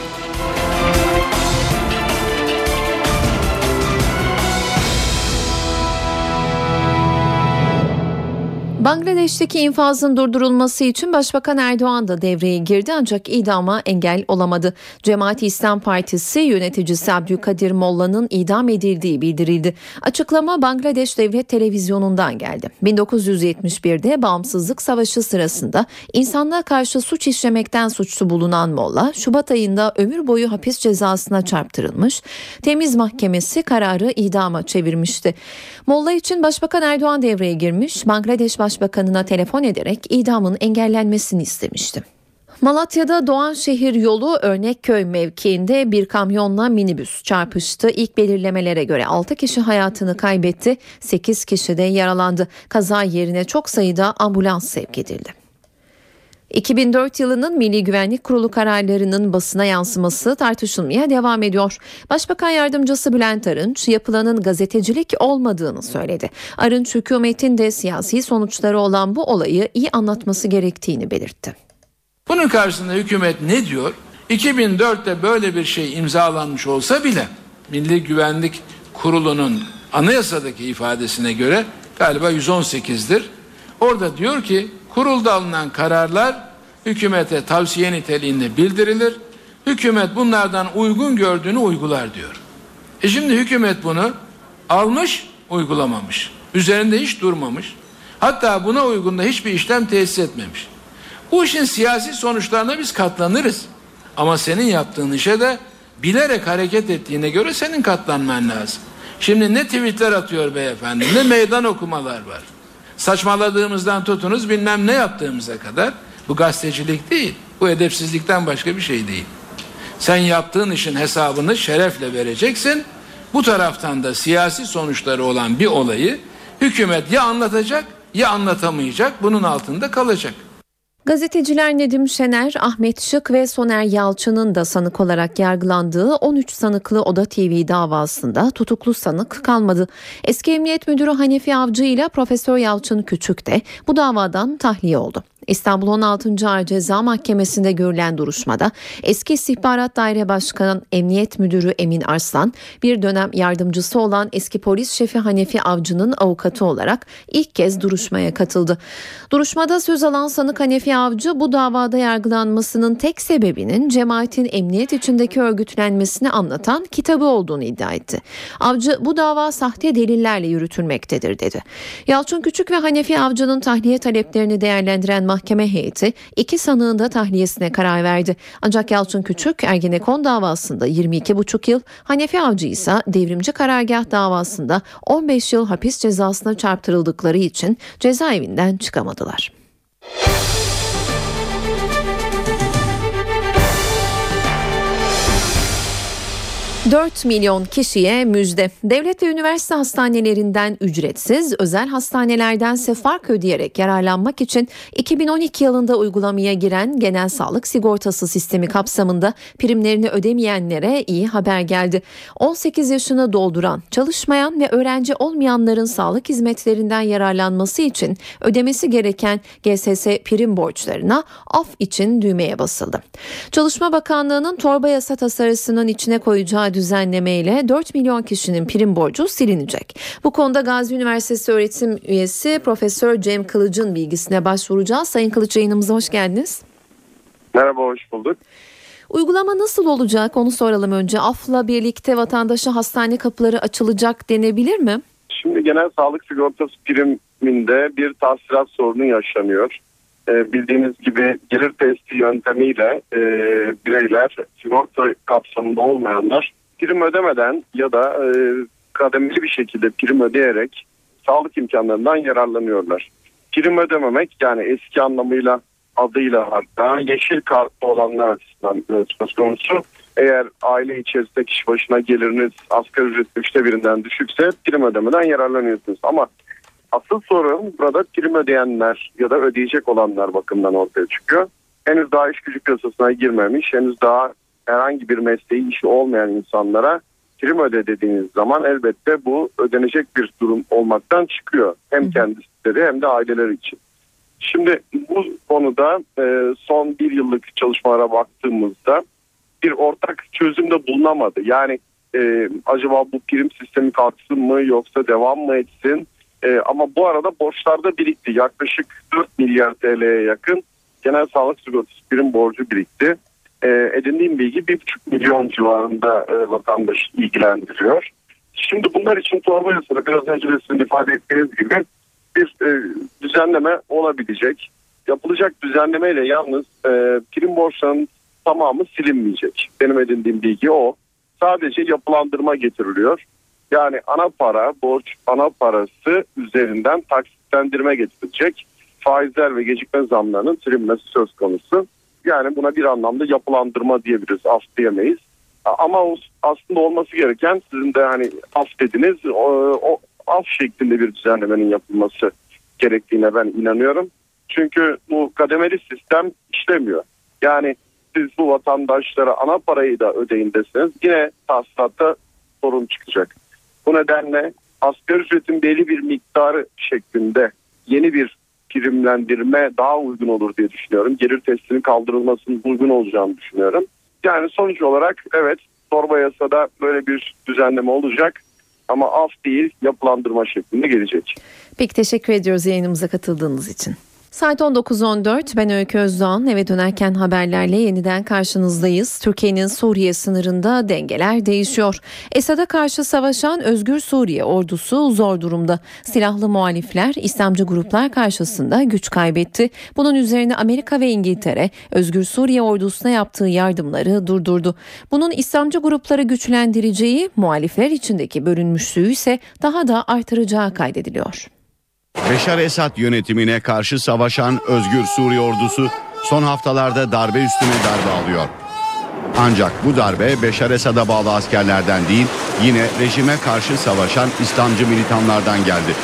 Bangladeş'teki infazın durdurulması için Başbakan Erdoğan da devreye girdi ancak idama engel olamadı. Cemaat İslam Partisi yöneticisi Abdülkadir Molla'nın idam edildiği bildirildi. Açıklama Bangladeş Devlet Televizyonu'ndan geldi. 1971'de Bağımsızlık Savaşı sırasında insanlığa karşı suç işlemekten suçlu bulunan Molla, Şubat ayında ömür boyu hapis cezasına çarptırılmış. Temiz Mahkemesi kararı idama çevirmişti. Molla için Başbakan Erdoğan devreye girmiş. Bangladeş Başbakanına telefon ederek idamın engellenmesini istemişti. Malatya'da Doğanşehir yolu Örnekköy mevkiinde bir kamyonla minibüs çarpıştı. İlk belirlemelere göre 6 kişi hayatını kaybetti, 8 kişi de yaralandı. Kaza yerine çok sayıda ambulans sevk edildi. 2004 yılının Milli Güvenlik Kurulu kararlarının basına yansıması tartışılmaya devam ediyor. Başbakan Yardımcısı Bülent Arınç yapılanın gazetecilik olmadığını söyledi. Arınç hükümetin de siyasi sonuçları olan bu olayı iyi anlatması gerektiğini belirtti. Bunun karşısında hükümet ne diyor? 2004'te böyle bir şey imzalanmış olsa bile Milli Güvenlik Kurulu'nun anayasadaki ifadesine göre galiba 118'dir. Orada diyor ki kurulda alınan kararlar hükümete tavsiye niteliğinde bildirilir. Hükümet bunlardan uygun gördüğünü uygular diyor. E şimdi hükümet bunu almış, uygulamamış. Üzerinde hiç durmamış. Hatta buna uygun da hiçbir işlem tesis etmemiş. Bu işin siyasi sonuçlarına biz katlanırız. Ama senin yaptığın işe de bilerek hareket ettiğine göre senin katlanman lazım. Şimdi ne tweetler atıyor beyefendi, ne meydan okumalar var. Saçmaladığımızdan tutunuz bilmem ne yaptığımıza kadar bu gazetecilik değil. Bu edepsizlikten başka bir şey değil. Sen yaptığın işin hesabını şerefle vereceksin. Bu taraftan da siyasi sonuçları olan bir olayı hükümet ya anlatacak ya anlatamayacak. Bunun altında kalacak. Gazeteciler Nedim Şener, Ahmet Şık ve Soner Yalçın'ın da sanık olarak yargılandığı 13 sanıklı Oda TV davasında tutuklu sanık kalmadı. Eski Emniyet Müdürü Hanefi Avcı ile Profesör Yalçın Küçük de bu davadan tahliye oldu. İstanbul 16. Ağır Ceza Mahkemesi'nde görülen duruşmada eski İstihbarat Daire Başkanı Emniyet Müdürü Emin Arslan bir dönem yardımcısı olan eski polis şefi Hanefi Avcı'nın avukatı olarak ilk kez duruşmaya katıldı. Duruşmada söz alan sanık Hanefi Avcı bu davada yargılanmasının tek sebebinin cemaatin emniyet içindeki örgütlenmesini anlatan kitabı olduğunu iddia etti. Avcı bu dava sahte delillerle yürütülmektedir dedi. Yalçın Küçük ve Hanefi Avcı'nın tahliye taleplerini değerlendiren mahkeme heyeti iki sanığın da tahliyesine karar verdi. Ancak Yalçın Küçük Ergenekon davasında 22,5 yıl, Hanefi Avcı ise devrimci karargah davasında 15 yıl hapis cezasına çarptırıldıkları için cezaevinden çıkamadılar. 4 milyon kişiye müjde. Devlet ve üniversite hastanelerinden ücretsiz, özel hastanelerdense fark ödeyerek yararlanmak için 2012 yılında uygulamaya giren genel sağlık sigortası sistemi kapsamında primlerini ödemeyenlere iyi haber geldi. 18 yaşını dolduran, çalışmayan ve öğrenci olmayanların sağlık hizmetlerinden yararlanması için ödemesi gereken GSS prim borçlarına af için düğmeye basıldı. Çalışma Bakanlığı'nın torba yasa tasarısının içine koyacağı düzenlemeyle 4 milyon kişinin prim borcu silinecek. Bu konuda Gazi Üniversitesi öğretim üyesi Profesör Cem Kılıç'ın bilgisine başvuracağız. Sayın Kılıç yayınımıza hoş geldiniz. Merhaba, hoş bulduk. Uygulama nasıl olacak onu soralım önce. AF'la birlikte vatandaşa hastane kapıları açılacak denebilir mi? Şimdi genel sağlık sigortası priminde bir tahsilat sorunu yaşanıyor. Ee, bildiğiniz gibi gelir testi yöntemiyle e, bireyler sigorta kapsamında olmayanlar prim ödemeden ya da e, kademeli bir şekilde prim ödeyerek sağlık imkanlarından yararlanıyorlar. Prim ödememek yani eski anlamıyla adıyla hatta yeşil kartlı olanlar açısından söz konusu. Eğer aile içerisinde kişi başına geliriniz asgari ücret üçte birinden düşükse prim ödemeden yararlanıyorsunuz. Ama asıl sorun burada prim ödeyenler ya da ödeyecek olanlar bakımından ortaya çıkıyor. Henüz daha iş gücü piyasasına girmemiş, henüz daha herhangi bir mesleği işi olmayan insanlara prim öde dediğiniz zaman elbette bu ödenecek bir durum olmaktan çıkıyor. Hem kendisi hem de aileler için. Şimdi bu konuda e, son bir yıllık çalışmalara baktığımızda bir ortak çözüm de bulunamadı. Yani e, acaba bu prim sistemi kalksın mı yoksa devam mı etsin? E, ama bu arada borçlar da birikti. Yaklaşık 4 milyar TL'ye yakın genel sağlık sigortası prim borcu birikti. E, edindiğim bilgi 1,5 milyon civarında e, vatandaş ilgilendiriyor. Şimdi bunlar için torba yasada biraz önce de sizin ifade ettiğiniz gibi bir e, düzenleme olabilecek. Yapılacak düzenlemeyle yalnız e, prim borçlarının tamamı silinmeyecek. Benim edindiğim bilgi o. Sadece yapılandırma getiriliyor. Yani ana para, borç ana parası üzerinden taksitlendirme getirilecek. Faizler ve gecikme zamlarının silinmesi söz konusu. Yani buna bir anlamda yapılandırma diyebiliriz, af diyemeyiz. Ama aslında olması gereken sizin de hani af dediniz, o, o af şeklinde bir düzenlemenin yapılması gerektiğine ben inanıyorum. Çünkü bu kademeli sistem işlemiyor. Yani siz bu vatandaşlara ana parayı da ödeyin deseniz yine tahsilatta sorun çıkacak. Bu nedenle asgari ücretin belli bir miktarı şeklinde yeni bir primlendirme daha uygun olur diye düşünüyorum. Gelir testinin kaldırılmasının uygun olacağını düşünüyorum. Yani sonuç olarak evet torba yasada böyle bir düzenleme olacak ama af değil yapılandırma şeklinde gelecek. Peki teşekkür ediyoruz yayınımıza katıldığınız için. Saat 19.14 ben Öykü Özdoğan eve dönerken haberlerle yeniden karşınızdayız. Türkiye'nin Suriye sınırında dengeler değişiyor. Esad'a karşı savaşan Özgür Suriye ordusu zor durumda. Silahlı muhalifler İslamcı gruplar karşısında güç kaybetti. Bunun üzerine Amerika ve İngiltere Özgür Suriye ordusuna yaptığı yardımları durdurdu. Bunun İslamcı grupları güçlendireceği muhalifler içindeki bölünmüşlüğü ise daha da artıracağı kaydediliyor. Beşar Esad yönetimine karşı savaşan Özgür Suriye ordusu son haftalarda darbe üstüne darbe alıyor. Ancak bu darbe Beşar Esad'a bağlı askerlerden değil yine rejime karşı savaşan İslamcı militanlardan geldi.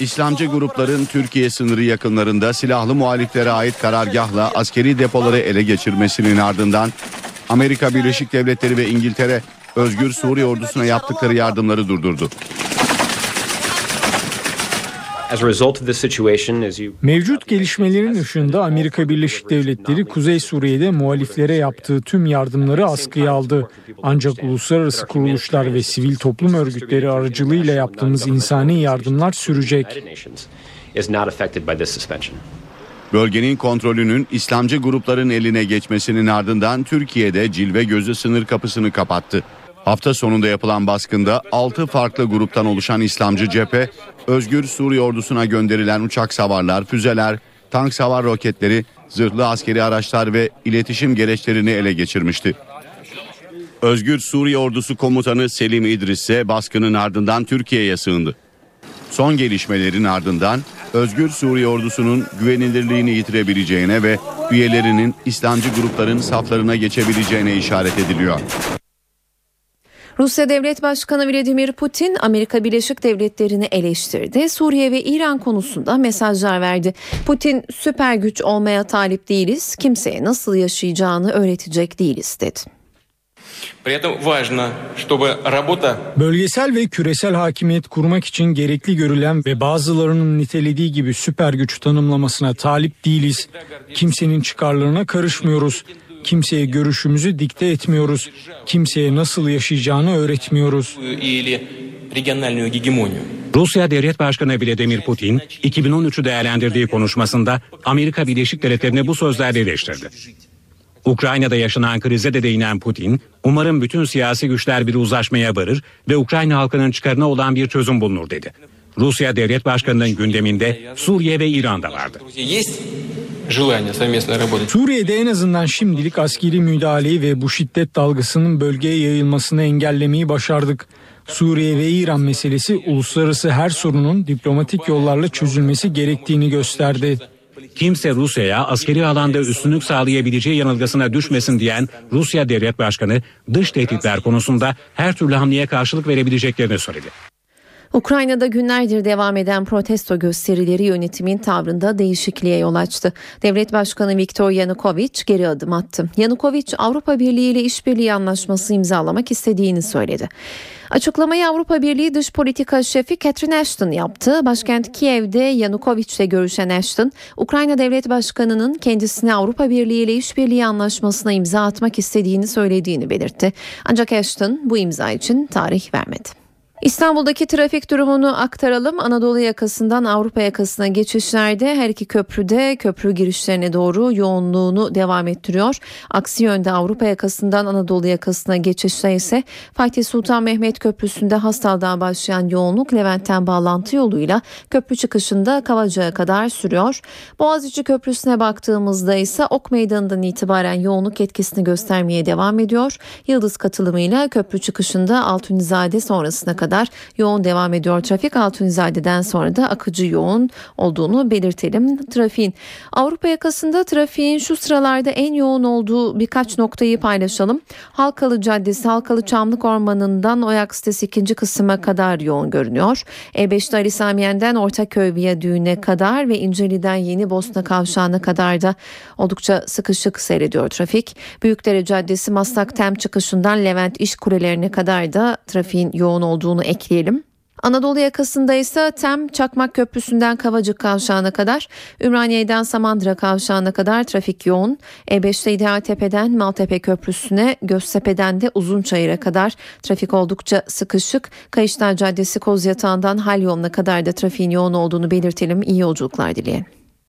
İslamcı grupların Türkiye sınırı yakınlarında silahlı muhaliflere ait karargahla askeri depoları ele geçirmesinin ardından Amerika Birleşik Devletleri ve İngiltere Özgür Suriye ordusuna yaptıkları yardımları durdurdu. Mevcut gelişmelerin ışığında Amerika Birleşik Devletleri Kuzey Suriye'de muhaliflere yaptığı tüm yardımları askıya aldı. Ancak uluslararası kuruluşlar ve sivil toplum örgütleri aracılığıyla yaptığımız insani yardımlar sürecek. Bölgenin kontrolünün İslamcı grupların eline geçmesinin ardından Türkiye'de cilve gözü sınır kapısını kapattı. Hafta sonunda yapılan baskında 6 farklı gruptan oluşan İslamcı cephe, Özgür Suriye ordusuna gönderilen uçak savarlar, füzeler, tank savar roketleri, zırhlı askeri araçlar ve iletişim gereçlerini ele geçirmişti. Özgür Suriye ordusu komutanı Selim İdris ise baskının ardından Türkiye'ye sığındı. Son gelişmelerin ardından Özgür Suriye ordusunun güvenilirliğini yitirebileceğine ve üyelerinin İslamcı grupların saflarına geçebileceğine işaret ediliyor. Rusya Devlet Başkanı Vladimir Putin Amerika Birleşik Devletleri'ni eleştirdi. Suriye ve İran konusunda mesajlar verdi. Putin süper güç olmaya talip değiliz, kimseye nasıl yaşayacağını öğretecek değiliz dedi. Bölgesel ve küresel hakimiyet kurmak için gerekli görülen ve bazılarının nitelediği gibi süper güç tanımlamasına talip değiliz. Kimsenin çıkarlarına karışmıyoruz. Kimseye görüşümüzü dikte etmiyoruz. Kimseye nasıl yaşayacağını öğretmiyoruz. Rusya Devlet Başkanı Vladimir Putin 2013'ü değerlendirdiği konuşmasında Amerika Birleşik Devletleri'ni bu sözlerle eleştirdi. Ukrayna'da yaşanan krize de değinen Putin, umarım bütün siyasi güçler bir uzlaşmaya varır ve Ukrayna halkının çıkarına olan bir çözüm bulunur dedi. Rusya Devlet Başkanı'nın gündeminde Suriye ve İran'da vardı. Suriye'de en azından şimdilik askeri müdahaleyi ve bu şiddet dalgasının bölgeye yayılmasını engellemeyi başardık. Suriye ve İran meselesi uluslararası her sorunun diplomatik yollarla çözülmesi gerektiğini gösterdi. Kimse Rusya'ya askeri alanda üstünlük sağlayabileceği yanılgısına düşmesin diyen Rusya Devlet Başkanı dış tehditler konusunda her türlü hamleye karşılık verebileceklerini söyledi. Ukrayna'da günlerdir devam eden protesto gösterileri yönetimin tavrında değişikliğe yol açtı. Devlet Başkanı Viktor Yanukovych geri adım attı. Yanukovych Avrupa Birliği ile işbirliği anlaşması imzalamak istediğini söyledi. Açıklamayı Avrupa Birliği Dış Politika Şefi Catherine Ashton yaptı. Başkent Kiev'de Yanukovych ile görüşen Ashton, Ukrayna Devlet Başkanı'nın kendisine Avrupa Birliği ile işbirliği anlaşmasına imza atmak istediğini söylediğini belirtti. Ancak Ashton bu imza için tarih vermedi. İstanbul'daki trafik durumunu aktaralım. Anadolu yakasından Avrupa yakasına geçişlerde her iki köprüde köprü girişlerine doğru yoğunluğunu devam ettiriyor. Aksi yönde Avrupa yakasından Anadolu yakasına geçişte ise Fatih Sultan Mehmet Köprüsü'nde Hastal'dan başlayan yoğunluk Levent'ten bağlantı yoluyla köprü çıkışında Kavacık'a kadar sürüyor. Boğaziçi Köprüsü'ne baktığımızda ise Ok Meydanı'ndan itibaren yoğunluk etkisini göstermeye devam ediyor. Yıldız katılımıyla köprü çıkışında Altunizade sonrasına kadar kadar yoğun devam ediyor trafik. Altunizade'den sonra da akıcı yoğun olduğunu belirtelim. Trafiğin Avrupa yakasında trafiğin şu sıralarda en yoğun olduğu birkaç noktayı paylaşalım. Halkalı Caddesi, Halkalı Çamlık Ormanı'ndan Oyak sitesi ikinci kısma kadar yoğun görünüyor. E5'te Ali Samiyen'den Ortaköy Viyadüğü'ne kadar ve İnceli'den Yeni Bosna Kavşağı'na kadar da oldukça sıkışık seyrediyor trafik. Büyükdere Caddesi Maslak Tem çıkışından Levent İş Kulelerine kadar da trafiğin yoğun olduğunu bunu ekleyelim. Anadolu yakasında ise Tem Çakmak Köprüsü'nden Kavacık Kavşağı'na kadar, Ümraniye'den Samandıra Kavşağı'na kadar trafik yoğun. E5'te İdealtepe'den Maltepe Köprüsü'ne, Göztepe'den de Uzunçayır'a kadar trafik oldukça sıkışık. Kayışlar Caddesi Kozyatağı'ndan Hal yoluna kadar da trafiğin yoğun olduğunu belirtelim. İyi yolculuklar dileyelim.